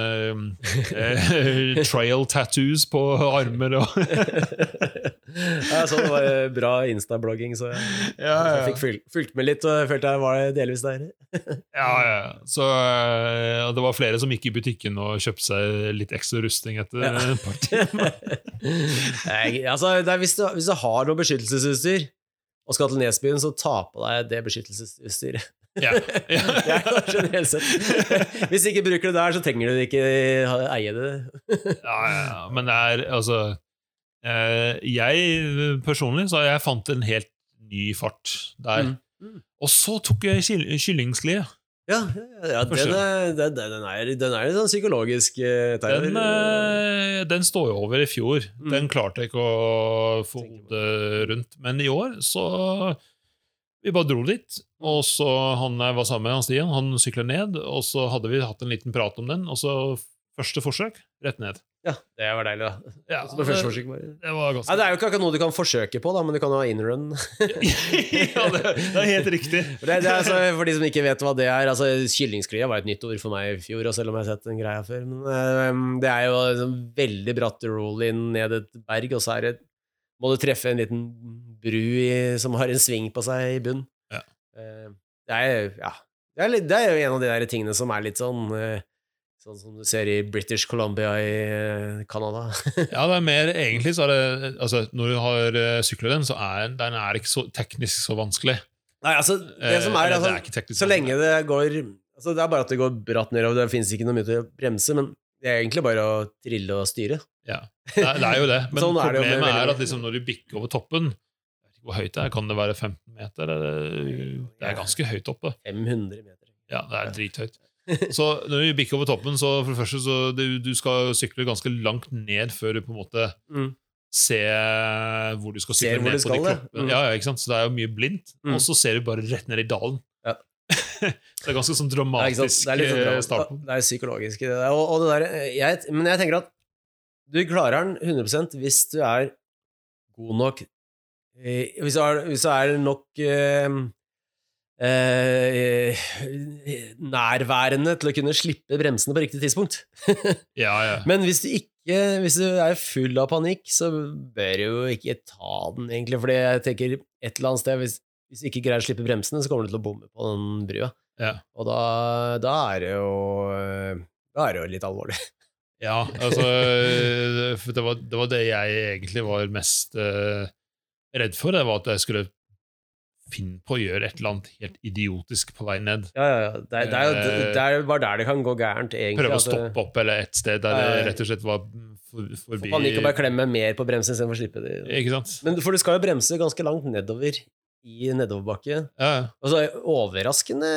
eh, trail tattoos på armer og sånn så det var bra Insta-blogging, så jeg, ja, jeg fikk fulgt, fulgt med litt, og følte jeg var delvis der. Ja, ja. Så eh, det var flere som gikk i butikken og kjøpte seg litt ekstra rusting etter Ja. et par timer. Altså, hvis, du, hvis du har noe beskyttelsesutstyr og skal til Nesbyen, så ta på deg det beskyttelsesutstyret. Ja. Det er kanskje en sett. Hvis du ikke bruker det der, så trenger du ikke eie det. ja, ja. Men det er altså eh, Jeg personlig så jeg fant en helt ny fart der. Mm. Mm. Og så tok jeg kyll kyllingsklie. Ja, ja den, er, den, den, er, den er litt sånn psykologisk eh. Den, eh, den står jo over i fjor. Mm. Den klarte jeg ikke å få hodet rundt. Men i år så Vi bare dro dit, og så han jeg var sammen med, han Stian, han sykla ned, og så hadde vi hatt en liten prat om den, og så første forsøk, rett ned. Ja, det var deilig, da. Ja, Så på første forsøk bare. Det var Ja, ganske det er jo ikke akkurat noe du kan forsøke på, da, men du kan jo ha inrun. ja, det, det er helt riktig. For Det, det er altså, for de som ikke vet hva det er altså Kyllingsklia var et nytt ord for meg i fjor, og selv om jeg har sett den greia før. Men um, det er jo en sånn veldig bratt roll-in ned et berg, og så er det, må du treffe en liten bru i, som har en sving på seg i bunn. Ja. Uh, det er ja, det er, litt, det er jo en av de der tingene som er litt sånn eh, Sånn som du ser i British Columbia i eh, Canada. Ja, det er mer egentlig så er det altså, Når du har uh, den, så er den er ikke så teknisk så vanskelig. Nei, altså, det som Eh, er, altså, det er Så lenge det går altså Det er bare at det går bratt nedover, det fins ikke noe mye til å bremse, men det er egentlig bare å trille og styre. Ja, det er, det er jo det. Men Sånn er det problemet er at liksom når du bikker over toppen Hvor høyt det er? Kan det være 15 meter? Eller? Det er ganske høyt oppe. 500 meter. Ja, det er drithøyt. Så når du bikker over toppen, så for det første så du, du skal sykle ganske langt ned før du på en måte Mm. ser hvor du skal sykle hvor ned på de skal, ja. kroppene. Mm. Ja, ja, ikke sant? Så det er jo mye blindt. Mm. Og så ser du bare rett ned i dalen. Ja. så det er ganske sånn dramatisk Det er litt sånn eh, start. Det er psykologisk. Det der. Og, og det der, jeg, men jeg tenker at du klarer den 100% hvis du er god nok eh, Hvis du er, hvis du er nok eh, eh, nærværende til å kunne slippe bremsene på riktig tidspunkt. Ja, ja. Men hvis du ikke Hvis du er full av panikk, så bør du jo ikke ta den, egentlig. Fordi jeg tenker et eller annet sted Hvis, hvis du ikke greier å slippe bremsene, så kommer du til å bomme på den brua. Ja. Og da, da er det jo Da er det jo litt alvorlig. Ja, altså det, var, det var det jeg egentlig var mest eh, redd for. Det var at jeg skulle finne på å gjøre et eller annet helt idiotisk på vei ned. Ja, ja, ja. Det, det er jo det, det er bare der det kan gå gærent, egentlig. Prøve å stoppe opp eller et sted der det rett og slett var for, forbi Man panikk og bare klemme mer på bremsen istedenfor å slippe det. Ikke sant? Men for du skal jo bremse ganske langt nedover i nedoverbakke. Ja, ja. Og så det overraskende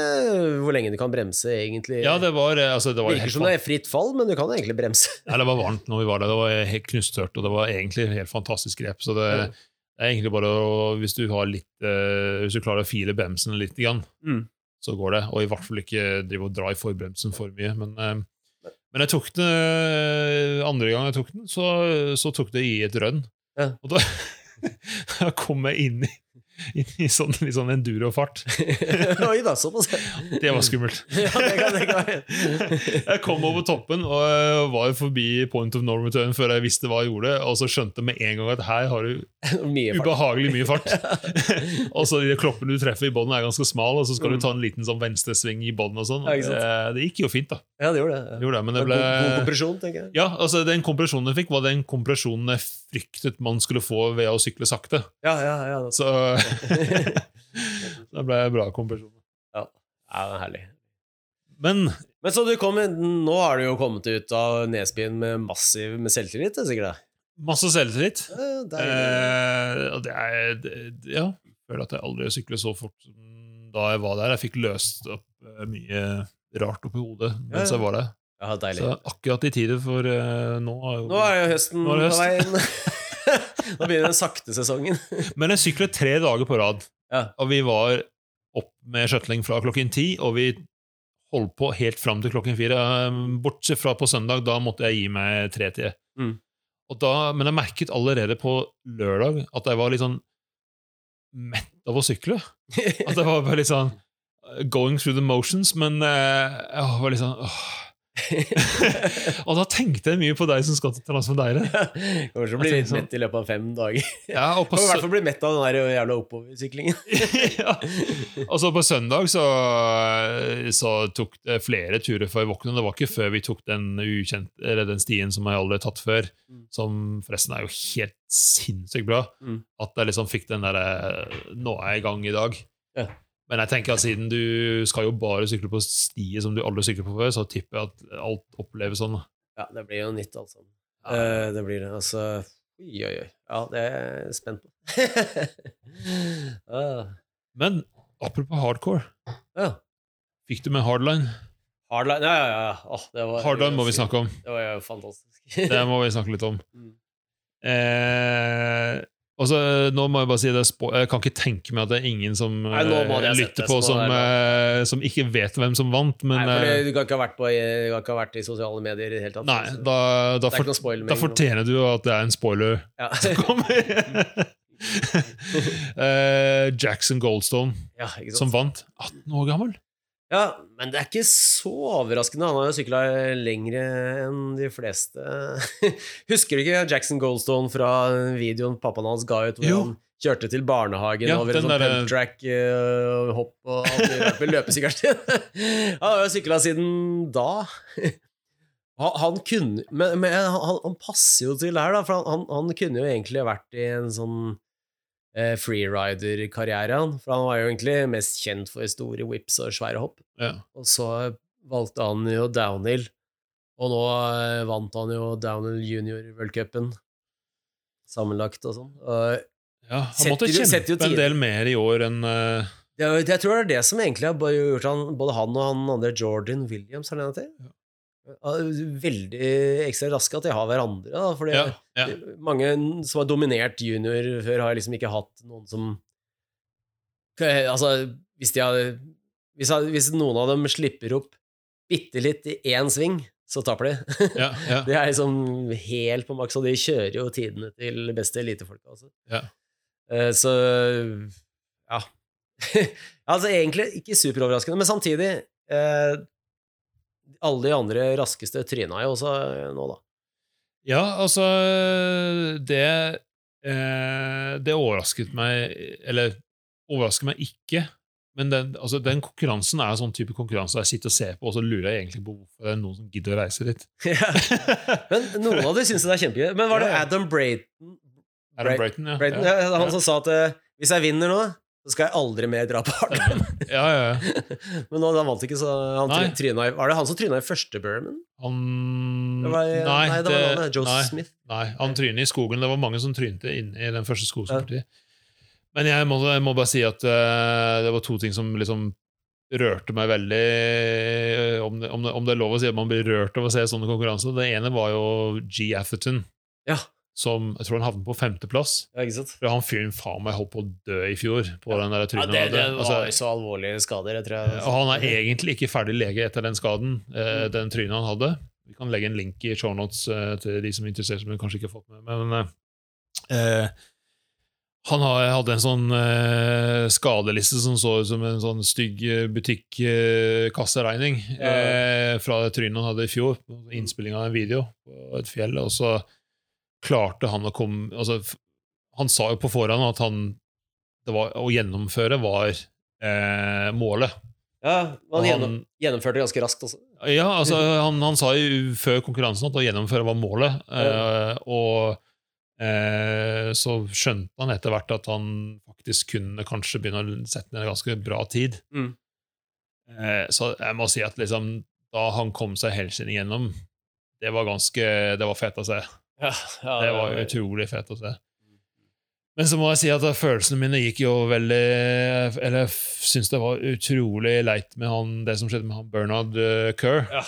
hvor lenge du kan bremse, egentlig. ja, det var, eh, altså, det var Virker som det er fritt fall, men du kan egentlig bremse. Ja, det var varmt når vi var der. Det var helt knusttørt, og det var egentlig helt fantastisk grep. Så det, Ja. Det er egentlig bare å Hvis du har litt eh, Hvis du klarer å file bremsen litt, grann, Mm. så går det. Og i hvert fall ikke drive og dra i forbremsen for mye. Men, eh, men jeg tok den andre gang jeg tok den, så, så tok det i et rønn. Ja. Og da, da kom jeg inn i inn i sånn, litt sånn enduro-fart. Oi da, såpass. Det var skummelt. ja, det kan, det kan. Jeg kom over toppen og var forbi point of no return før jeg visste hva jeg gjorde, og så skjønte med en gang at her har du Mye ubehagelig mye fart. og så de kloppene du treffer i bånn, er ganske smal, og så skal Mm. du ta en liten sånn venstresving i bånn. sånn. Ja. Eh, Det gikk jo fint, da. Ja, det gjorde det. Gjorde det, men det ble... god kompresjon, tenker jeg. Ja, altså Den kompresjonen jeg fikk, var den kompresjonen jeg fryktet man skulle få ved å sykle sakte. Ja, ja, ja. Så det ble bra kompresjon. ja, det er herlig. Men Men så du kom, nå har du jo kommet ut av Nesbyen med massiv med selvtillit, er sikkert masse selvtillit. Ja. Eh, det er det, Ja, jeg føler at jeg aldri syklet så fort som da jeg var der. Jeg fikk løst opp eh, mye rart oppi hodet mens Ja, ja. jeg var der. Ja. Så akkurat i tide, for eh, nå er jo Nå er jo høsten på vei inn. Nå begynner den sakte sesongen. Men jeg syklet tre dager på rad, Ja. og vi var opp med skjøtling fra klokken ti, og vi holdt på helt fram til klokken fire. Eh, Bortsett fra på søndag, da måtte jeg gi meg tretida. Mm. Og da- Men jeg merket allerede på lørdag at jeg var litt sånn mett av å sykle. At jeg var bare litt sånn uh, going through the motions, men eh, jeg var litt sånn åh. Og da tenkte jeg mye på deg som skal til Transfordeire. Kommer til å bli litt sånn- mett i løpet av fem dager. Ja, og på i hvert fall bli mett av den der jævla oppoversyklingen. ja. Og så på søndag så, så tok det flere turer før jeg våknet. Det var ikke før vi tok den, ukjent, eller den stien som jeg aldri har tatt før, Mm. som forresten er jo helt sinnssykt bra, Mm. at jeg liksom fikk den derre Nå er jeg i gang i dag. Ja. Men jeg tenker at siden du skal jo bare sykle på stier som du aldri sykler på før, så tipper jeg at alt oppleves sånn. Ja, det blir jo nytt, altså. Ja. Eh, det blir det. Altså Oi, oi, oi. Ja, det er jeg spent på. ah. Men apropos hardcore, Ja. fikk du med hardline? Hardline Ja, ja, ja. Det var, Hardline må vi snakke om. Det var jo fantastisk. Det må vi snakke litt om. Mm. Eh, og nå må Jeg bare si det, jeg kan ikke tenke meg at det er ingen som Nei, eh, lytter på, på, som, er eh, som ikke vet hvem som vant. Men Nei, for eh, du kan ikke ha vært, på, du kan ikke ha vært i sosiale medier i det hele tatt. nei, da, da, det er for, da fortjener du at det er en spoiler. Ja. kommer. Eh, Jackson Goldstone, ja, som vant. 18 år gammel. Ja, men det er ikke så overraskende. Han har jo sykla lengre enn de fleste. Husker du ikke Jackson Goldstone fra videoen pappaen hans ga ut, hvor Jo. han kjørte til barnehagen Ja, over en sånn derre- pump track, eh, hopp og alt med løpesykkelen sin? Han har jo sykla siden da. Han, kunne Men, men han, han passer jo til det her, da, for han, han, han kunne jo egentlig vært i en sånn eh, freerider-karriere, han. For han var jo egentlig mest kjent for store whips og svære hopp. Ja. Og så valgte han jo downhill, og nå eh, vant han jo downhill junior worldcupen sammenlagt og sånn. Ja, han Setter måtte jo- setter jo kjempe en del mer i år enn uh... det, er jeg tror det er det som egentlig har gjort han, både han og han andre Jordan Williams, har det han heter? Ja. Veldig ekstra raske at de har hverandre, da, fordi ja, ja. mange som har dominert junior før, har liksom ikke hatt noen som Altså, hvis de har hvis, hvis noen av dem slipper opp bitte litt i én sving, så taper de. ja, ja. Det er liksom helt på maks, og de kjører jo tidene til beste elitefolka. Altså. Ja. Så ja. altså egentlig ikke superoverraskende, men samtidig eh, Alle de andre raskeste tryna jo også eh, nå, da. Ja, altså Det eh, Det overrasket meg Eller overrasker meg ikke. Men den, altså, den konkurransen er en sånn type konkurranse jeg sitter og ser på, og så lurer jeg egentlig på hvorfor det er noen som gidder å reise dit. ja. men noen av dem syns det er kjempegøy. Men var det. Adam Brayton, Adam Brayton, ja. Brayton ja. ja, Han som sa at eh, hvis jeg vinner nå, så skal jeg aldri mer dra på hardline. ja, ja, ja. Men han vant ikke, så han tryna i Var det han som tryna i første Burman? Han Det var, Nei, nei, det var han, Joe nei, Smith. nei, han tryna i skogen. Det var mange som trynte inn i den første skogspartiet. Men jeg må, jeg må bare si at uh, det var to ting som liksom rørte meg veldig eh, om det, om, det, om det er lov å si at man blir rørt av å se sånne konkurranser. Det ene var jo G. Atherton, Ja. Som jeg tror han havnet på femteplass. Ja, ikke sant? For han fyren faen meg holdt på å dø i fjor på den der Ja, trynet. det, det var Altså, så alvorlige skader, jeg tror jeg. og han er egentlig ikke ferdig lege etter den skaden, eh, Mm. den trynet han hadde. Vi kan legge en link i shownotes eh, til de som er interessert, som vi kanskje ikke har fått med. Men eh, Han hadde en sånn eh, skadeliste som så ut som en sånn stygg butikkasseregning Ja. eh, fra det trynet han hadde i fjor. Innspilling av en video på et fjell. Og så klarte han å komme altså, Han sa jo på forhånd at han det var, å gjennomføre var eh, målet. Ja, han han, gjennom, gjennomførte ganske raskt også. ja, altså, han, han sa jo før konkurransen at å gjennomføre var målet. Eh, og eh, så skjønte han etter hvert at han faktisk kunne kanskje begynne å sette ned en ganske bra tid. Mm. Eh, så jeg må si at liksom, da han kom seg helskinnet igjennom, det var ganske det var fett å se. Ja, ja, Det var jo utrolig fett å se. Men så må jeg si at følelsene mine gikk jo veldig Eller jeg syns det var utrolig leit med han, det som skjedde med han Bernard eh, Kerr. Ja.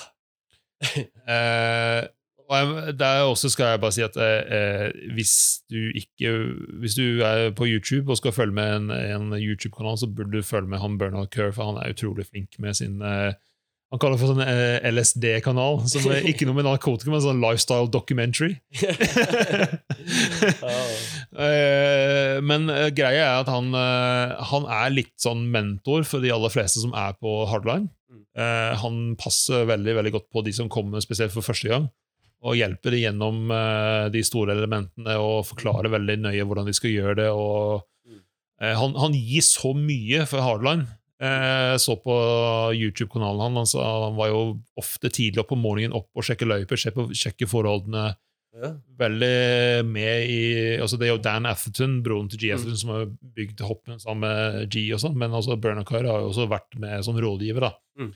Eh, og jeg, der også skal jeg bare si at eh, eh, hvis du ikke Hvis du er på YouTube og skal følge med en, en YouTube-kanal, så burde du følge med han Bernard Kerr, for han er utrolig flink med sin eh, Han kaller det for sånn eh, LSD-kanal, som er ikke noe med narkotika, men sånn lifestyle documentary. Eh, men eh, greia er at han, eh, han er litt sånn mentor for de aller fleste som er på hardline. Mm. Eh, han passer veldig veldig godt på de som kommer spesielt for første gang, og hjelper dem gjennom eh, de store elementene og forklarer veldig nøye hvordan de skal gjøre det. Og, Mm. eh, han, han gir så mye for hardline. Eh, så på YouTube-kanalen han, altså, han var jo ofte tidlig opp på morgenen opp og sjekke løyper, sjekke, sjekke forholdene Ja. veldig med i altså Det er jo Dan Atherton, broren til G. Mm. Som har bygd hoppen sammen med G. og sånn, Men altså Bernard Carr har jo også vært med som rådgiver. da. Mm.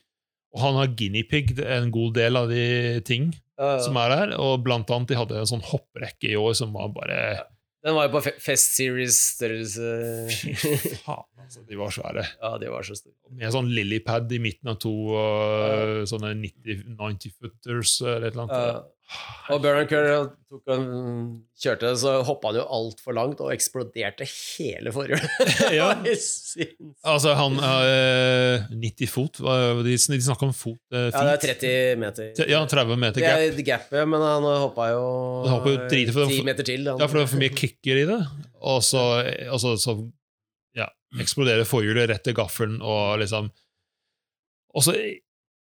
Og han har guinea-pig en god del av de ting Ja, ja. som er der. Og blant annet de hadde en sånn hopprekke i år som var bare Den var jo på Fest Series-størrelse. Fy faen, altså. De var svære. Ja, de var så store. Med sånn lillipad i midten av to uh, sånne 90 90-footers eller et eller annet. Ja. Og Bernard Kerr kjørte, så hoppa han jo altfor langt og eksploderte hele forhjulet. Ja. Det. Altså, han uh, 90 fot De, de snakker om fot. Uh, Ja, det er 30 meter. Ja, 30 meter Det gap. er gapet, men han hoppa jo Han hoppet jo for- 10 meter til. Han. Ja, for det var for mye kicker i det. Og så, og så, så ja, eksploderer forhjulet rett til gaffelen, og liksom Og så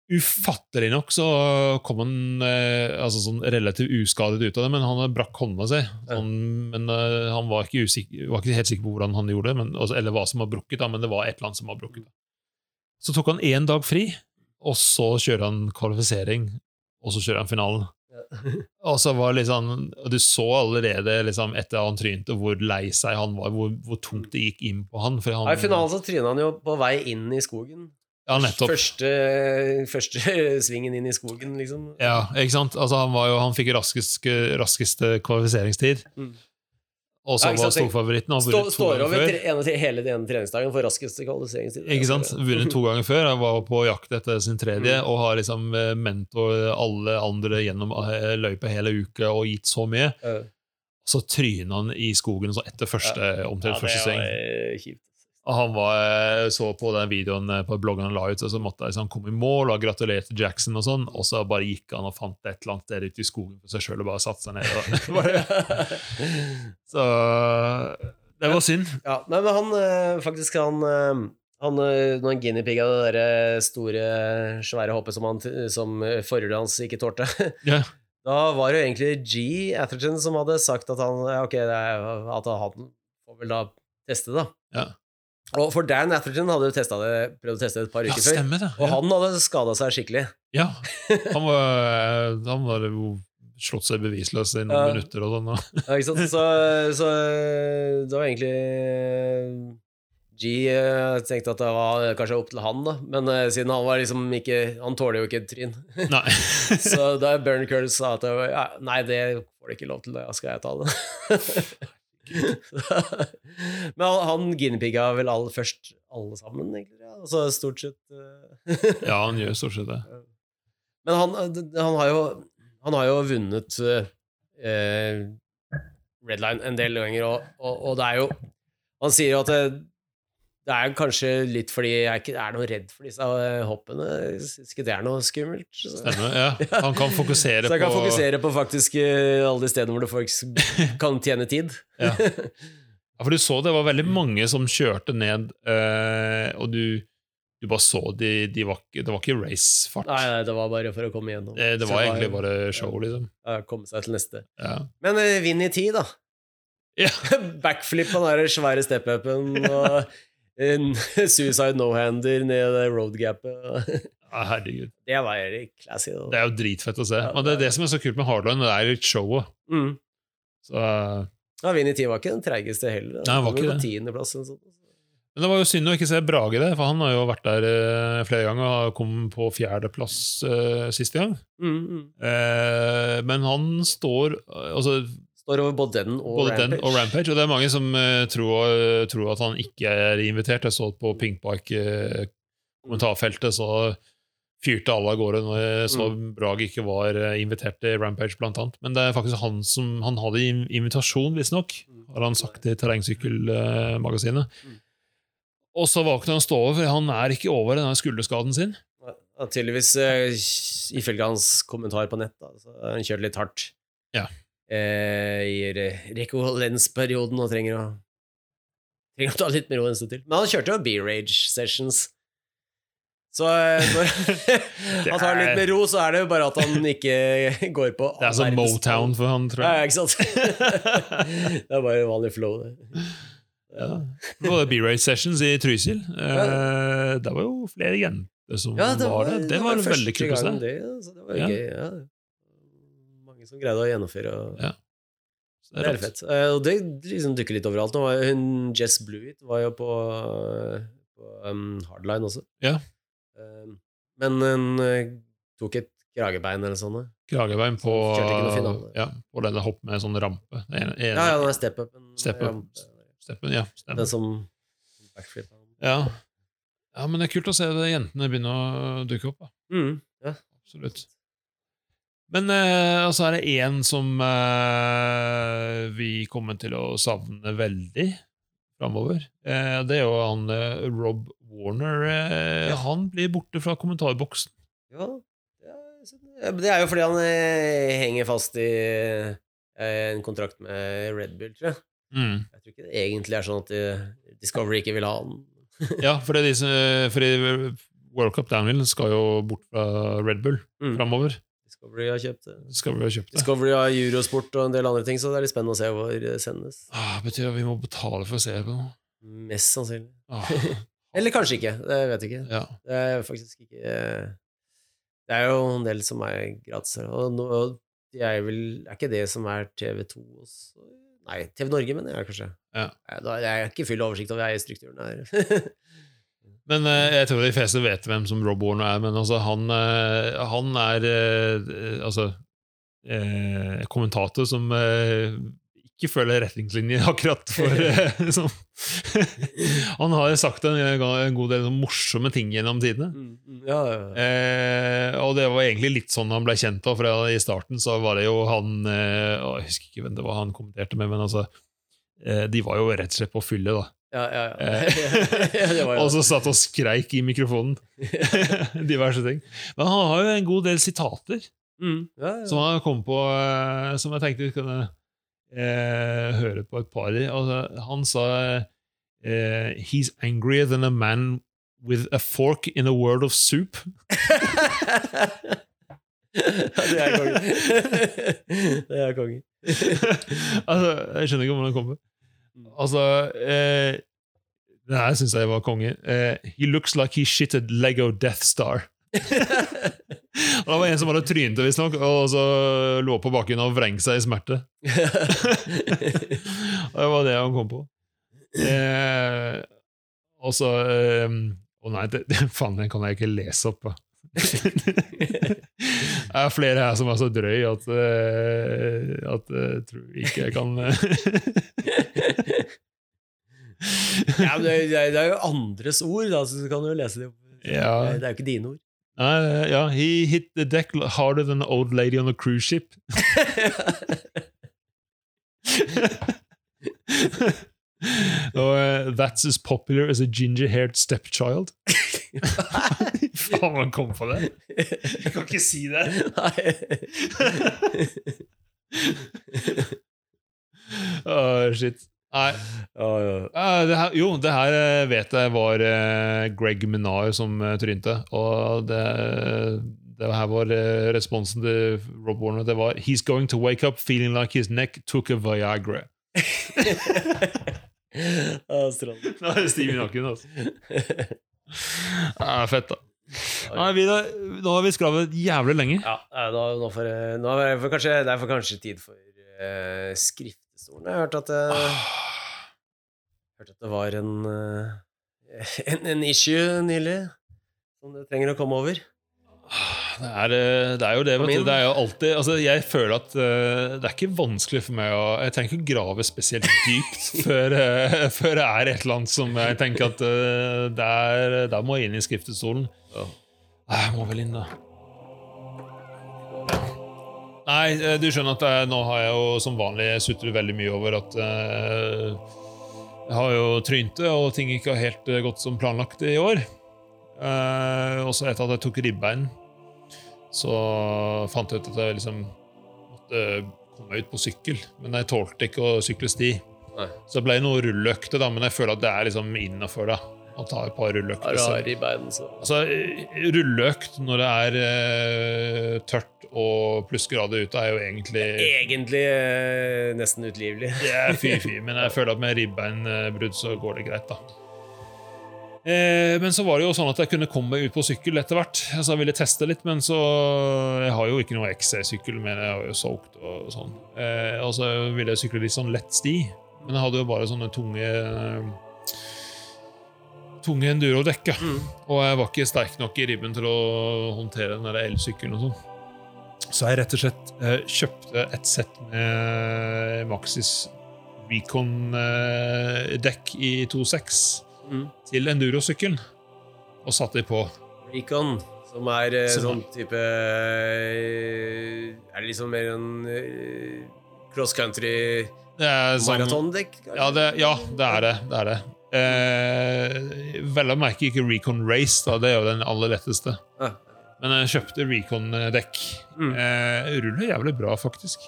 ufattelig nok så kom han eh, altså sånn relativt uskadet ut av det, men han brakk hånda si. Han, men eh, han var ikke, usikker, var ikke helt sikker på hvordan han gjorde det, men, altså, eller hva som var brukket, men det var et eller annet som var brukket. Så tok han én dag fri, og så kjører han kvalifisering, og så kjører han finalen. Og så var liksom, Du så allerede liksom, etter han trynte, hvor lei seg han var, hvor, hvor tungt det gikk inn på han. Han I finalen så tryna han jo på vei inn i skogen. Ja, nettopp. Første, første svingen inn i skogen, liksom. Ja, ikke sant? Altså, han, var jo, han fikk raskest, raskeste kvalifiseringstid. Mm. Og så Ja, var storfavoritten. Han Stå, står over tre, ene, hele den treningsdagen for raskeste kvalifiseringstid. Ikke sant? Vunnet to ganger før. Han var på jakt etter sin tredje Mm. og har liksom eh, mentor alle andre gjennom eh, løypa hele uka og gitt så mye. Uh. Så tryna han i skogen så etter første, omtrent Ja, første det sving. eh, kjipt. Han var, så på den videoen eh, på bloggen han la ut, og så måtte han liksom komme i mål og gratulerte Jackson, og sånn, og så bare gikk han og fant et eller annet der ute i skogen for seg sjøl og bare satte seg ned. Bare, så det var synd. Ja, nei, men han eh, faktisk han eh, han, eh, når han guinea-pigga det der eh, store, svære hoppet som, han, som eh, forhjulet hans ikke tålte, Ja. da var det jo egentlig G. Atherton som hadde sagt at han ja, ok, det er, at han får vel da teste da. Ja. Og for Dan Atherton hadde jo det, prøvd å teste det et par uker før, stemmer det. og Ja. han hadde skada seg skikkelig. Ja. Han var, han var jo slått seg bevisløs i noen Ja. minutter og sånn. Ja, ikke sant? Så, så det var egentlig G eh, tenkte at det var kanskje opp til han, da. Men eh, siden han var liksom ikke Han tåler jo ikke et tryn. Nei. så da Bern Curtis sa at det var, ja, nei, det får du ikke lov til, da skal jeg ta det. Men han, han guinea-pigga vel all, først alle sammen, egentlig. Ja. Altså stort sett eh. Ja, han gjør stort sett det. Men han, han, har jo, han har jo vunnet eh, Redline en del ganger, og, og, og det er jo Han sier jo at det, det er kanskje litt fordi jeg ikke er noe redd for disse eh, hoppene. Jeg syns ikke det er noe skummelt. Så, Stemmer. Ja. Han kan fokusere så jeg kan på fokusere på faktisk eh, alle de stedene hvor du faktisk kan tjene tid. Ja. Ja, for du så det var veldig mange som kjørte ned, eh, og du, du bare så de, de var, ikke- Det var ikke racefart. Nei, nei, det var bare for å komme gjennom. Det, det var egentlig bare show, liksom. ja, Komme seg til neste. Ja. Men vinn i tid, da. Ja. Backflip på den svære step-upen og en suicide no-hander ned det road-gapet. Ja, herregud. Det var classy. da. Det er jo dritfett å se. Ja, det er det er- det som er så kult med Hardline, det er litt showet. Mm. Så, uh, Ja, Vinni i var ikke den treigeste heller. Nei, han var ikke det. Plass, sånn. men det var jo synd å ikke se Brage det, for han har jo vært der uh, flere ganger og kom på fjerdeplass uh, siste gang. Mm, mm. Uh, men han står altså, Står over både den og både Rampage. den og Rampage, og det er mange som uh, tror, tror at han ikke er invitert. Jeg så på Pinkbike-kommentarfeltet, så fyrte alle av gårde når jeg så Mm. Brag ikke var eh, invitert til Rampage, blant annet. Men det er faktisk han som Han hadde in- invitasjon, visstnok, har han sagt til Terrengsykkelmagasinet. Mm. Og så valgte han å stå over, for han er ikke over denne skulderskaden sin. Ja, tydeligvis, uh, ifølge hans kommentar på nett, da, så han kjørte litt hardt Ja. Eh, i re og trenger å Trenger å ta litt mer ro en stund til. Men han kjørte jo B-Rage Sessions. Så eh, når han tar litt med ro, så er det jo bare at han ikke går på Det er som Motown for han, tror Ja, jeg. ikke sant? det er bare vanlig flow, det. Ja. Det var B-Rage Sessions i Trysil. Ja. det var jo flere jenter som Ja, det var, var, Det var, første veldig kult å se. Det, så det var Ja. gøy. Ja. Som greide å gjennomføre. Og, Ja. Det er rått. fett. Eh, Og det liksom dukker litt overalt. Nå var hun Jess Blewett var jo på, på um, Hardline også. Ja. Um, men hun eh, tok et kragebein eller sånn. Kragebein på, ja, på denne hopp med sånn rampe. En, ene, Ja, ja, den er step-upen. Step steppen, ja, stemmer. Den som backflip. Ja. ja, men det er kult å se det jentene begynner å dukke opp. Da. Mm, ja. Absolutt. Men uh, så er det én som uh, vi kommer til å savne veldig framover. Uh, det er jo han eh, Rob Warner. Eh, Ja. Han blir borte fra kommentarboksen. Ja, det er, ja, det er jo fordi han eh, henger fast i eh, en kontrakt med Red Bull, tror jeg. Mm. Jeg tror ikke det egentlig er sånn at eh, Discovery ikke vil ha han. Ja, for det er disse, fordi World Cup Downhill skal jo bort fra Red Bull Mm. framover. Discovery har kjøpt det. Skal vi ha kjøpt det? Discovery har Eurosport og en del andre ting, så det er litt spennende å se hvor det sendes. Ah, betyr at vi må betale for å se på noe. Mest sannsynlig. Ah, Eller kanskje ikke, det vet jeg ikke. ja. Det er faktisk ikke Det er jo en del som er gratis her, og nå er vel Er ikke det som er TV2 også? Nei, TV Norge, mener jeg kanskje. Ja. Da- Jeg har ikke full oversikt over eierstrukturen her. Men eh, jeg tror de fleste vet hvem som Rob Warner er, men altså, han, eh, han er eh, altså, eh, kommentator som eh, ikke følger retningslinjer akkurat for sånn. Han har sagt en, en god del morsomme ting gjennom tidene. Mm, mm, ja, ja, ja. Eh, og det var egentlig litt sånn han ble kjent av, for i starten så var det jo han Jeg husker ikke hvem det var han kommenterte med, men altså eh, De var jo rett og slett på fylle, da. Ja, ja, ja. Eh, og så satt og skreik i mikrofonen. Diverse ting. Men han har jo en god del sitater mm, ja, ja. som han kommet på, eh, som jeg tenkte vi kunne eh, høre på et par i. Altså, han sa eh, He's angrier than a man with a fork in a world of soup. ja, det er konge. det er konge. altså, jeg skjønner ikke hvordan han kommer. Altså eh, Det her syns jeg var konge. Eh, he looks like he shitted Lego Death Star. Og det var en som hadde trynte, visstnok, og så lå på bakken og vreng seg i smerte. Og det var det han kom på. Eh, og så eh, Å nei, det, det, faen, den kan jeg ikke lese opp. Det er flere her som er så drøy at, eh, at jeg tror ikke jeg kan eh. ja, det, er, det er- jo andres ord, da, så du kan jo lese det. Ja. Det er jo ikke dine ord. Uh, ja, he hit the deck harder than an old lady on a cruise ship. og uh, that's as popular as a ginger-haired stepchild. Faen, man kom på det! Jeg kan ikke si det! Åh, shit. Nei. Ja, ja. Eh, det her, jo, det her eh, vet jeg var eh, Greg Minar som eh, trynte. Og det, det her var responsen til Rob Warner. Det var He's going to wake up feeling like his neck took a Viagra. Ja, er Det stiv i Nakken, altså. Ja, fett, da. Nei, Vidar, nå har vi skravlet jævlig lenge. Ja, nå, nå, får, nå er det for kanskje, det er for kanskje tid for uh, skriftestolen. Jeg har hørt at, uh, hørte at det var en, eh, en, en issue nylig som du trenger å komme over. Det er, eh, det er jo det, vet du. Det er jo alltid altså, Jeg føler at eh, det er ikke vanskelig for meg å Jeg trenger ikke grave spesielt dypt før, eh, før det er et eller annet som jeg tenker at uh, der, der må jeg inn i skriftestolen. Jeg må vel inn, da. Nei, eh, du skjønner at jeg, nå har jeg jo som vanlig sutret veldig mye over at eh, jeg har jo trynt det, og ting ikke har helt eh, gått som planlagt i år. Uh, også etter at jeg tok ribbein, så fant jeg ut at jeg liksom måtte komme ut på sykkel. Men jeg tålte ikke å sykle sti. Nei. Så det ble noen rulleøkter, da, men jeg føler at det er liksom innafor. Å ta et par så- så Altså, eh, rulleøkt når det er uh, tørt og plussgrader ute, er jo egentlig Egentlig eh, nesten utlivelig. Det er fy-fy, men jeg føler at med ribbeinbrudd så går det greit, da. Eh, men så var det jo sånn at jeg kunne komme meg ut på sykkel etter hvert. Altså, jeg ville teste litt, men så Jeg har jo ikke noe XC-sykkel, men jeg har jo solgt og sånn. Eh, og så ville jeg sykle litt sånn lett sti, men jeg hadde jo bare sånne tunge Tunge endurodekk. Mm. Og jeg var ikke sterk nok i ribben til å håndtere den elsykkelen og sånn. Så jeg rett og slett eh, kjøpte et sett med Maxis Recon-dekk i 2.6 Mm. til endurosykkelen, og satte de på. Recon, som er eh, sånn type eh, Er det liksom mer en eh, cross country sånn- maratondekk? Ja, ja, det er det. det, er det. Eh, vel å merke ikke Recon Race, da, det er jo den aller letteste. Ja. Men jeg kjøpte Recon-dekk. Mm. Eh, ruller jævlig bra, faktisk.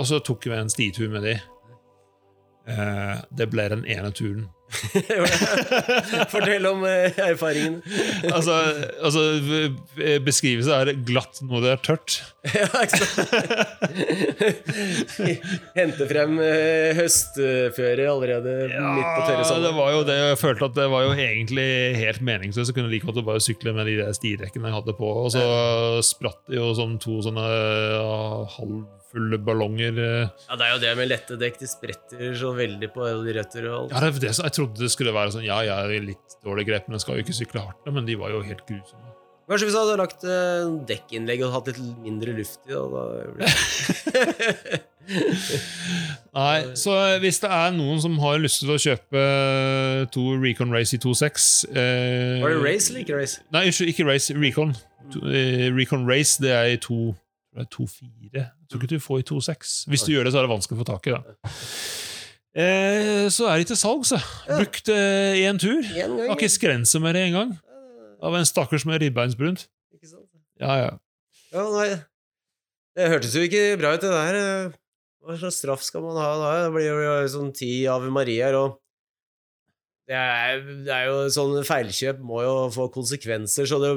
Og så tok vi en stitur med de. Eh, det ble den ene turen. Fortell om eh, erfaringen. altså, altså v- Beskrivelse er glatt når det er tørt. ja, ikke sant? Hente frem eh, høstføre allerede midt på tørre det var jo det jeg følte at det var jo egentlig helt meningsløst. Jeg kunne like godt bare sykle med de der stidekkene jeg hadde på. Og så spratt det jo som to sånne ja, halvfulle ballonger. eh. Ja, det er jo det med lette dekk. De spretter så veldig på de røtter og alt. Ja, det, det, jeg trodde det skulle være sånn Ja, jeg er i litt dårlig grep, men jeg skal jo ikke sykle hardt. Men de var jo helt grusomme. Kanskje hvis du hadde lagt uh, dekkinnlegg og hatt litt mindre luft i, da Nei, så hvis det er noen som har lyst til å kjøpe to Recon Race i 2.6 eh, Var det race eller ikke race? Nei, ikke, Race, Recon. Eh, Recon Race det er i 2 2.4. Jeg tror ikke du får i 2.6. Hvis du gjør det, så er det vanskelig å få tak i. da eh, Så er det til salgs. Brukt eh, tur. Har ikke skrense med det engang. Av en stakkars med ribbeinsbrunt. Ikke sant? Ja, ja. Ja, nei. Det hørtes jo ikke bra ut, det der. Hva slags straff skal man ha da? Det blir jo sånn ti Ave Mariaer, og det er, det er jo sånn feilkjøp må jo få konsekvenser, så det,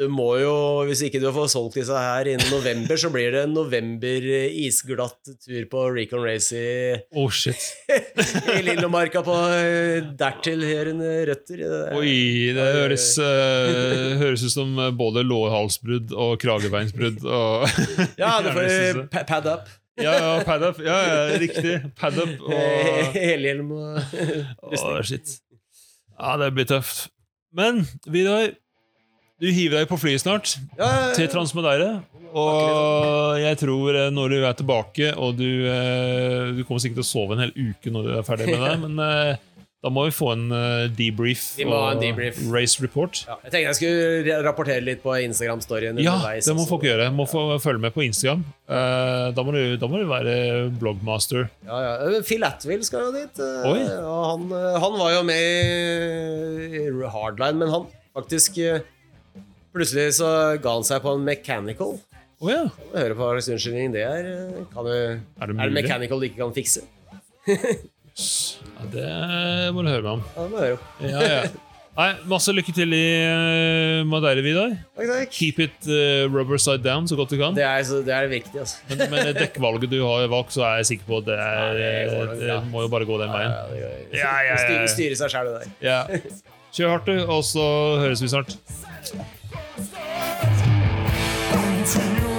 det må jo Hvis ikke du får solgt disse her innen november, så blir det en november isglatt tur på Recon Race i, Oh, shit. i Lillomarka på eh, dertilhørende røtter. Er- Oi, det høres, uh, høres ut som både lårhalsbrudd og kragebeinsbrudd. Og Ja, du får eh, pad up. ja, ja, pad up. Ja, ja, riktig. Pad up. Og Helhjelm og Åh, shit. Ja, det blir tøft. Men Vidar, du hiver deg på flyet snart ja, til Transmodeire. Og jeg tror eh, når du er tilbake, og du, eh, du kommer sikkert til å sove en hel uke når du er ferdig med det, men eh, da må vi få en debrief Vi må ha en debrief. race report. Ja, jeg tenkte jeg skulle rapportere litt på Instagram-storyen Ja, det må folk gjøre. Må få følge med på Instagram. Da, må du, da må du være blogmaster. Ja, ja. Phil Atwill skal jo dit. Oi. han, han var jo med i Hardline, men han faktisk Plutselig så ga han seg på en mechanical. Å ja. Kan du høre på hva slags unnskyldning det er? eh, Kan du, Er det er det mechanical du ikke kan fikse? Ja, det må du høre meg om. Ja, det må jeg høre om. Ja, ja. Nei, Masse lykke til i uh, Madeira, Vidar. Takk, takk. Keep it uh, rubber side down så godt du kan. Det er, så, det er viktig, altså. Men men dekkvalget du har valgt, så er jeg sikker på at det, er, Ja, det nok det bra. må jo bare gå den veien. Ja, Ja, ja, ja. Styre, seg sjæl, det der. Ja. Kjør hardt, du, og så høres vi snart. Dance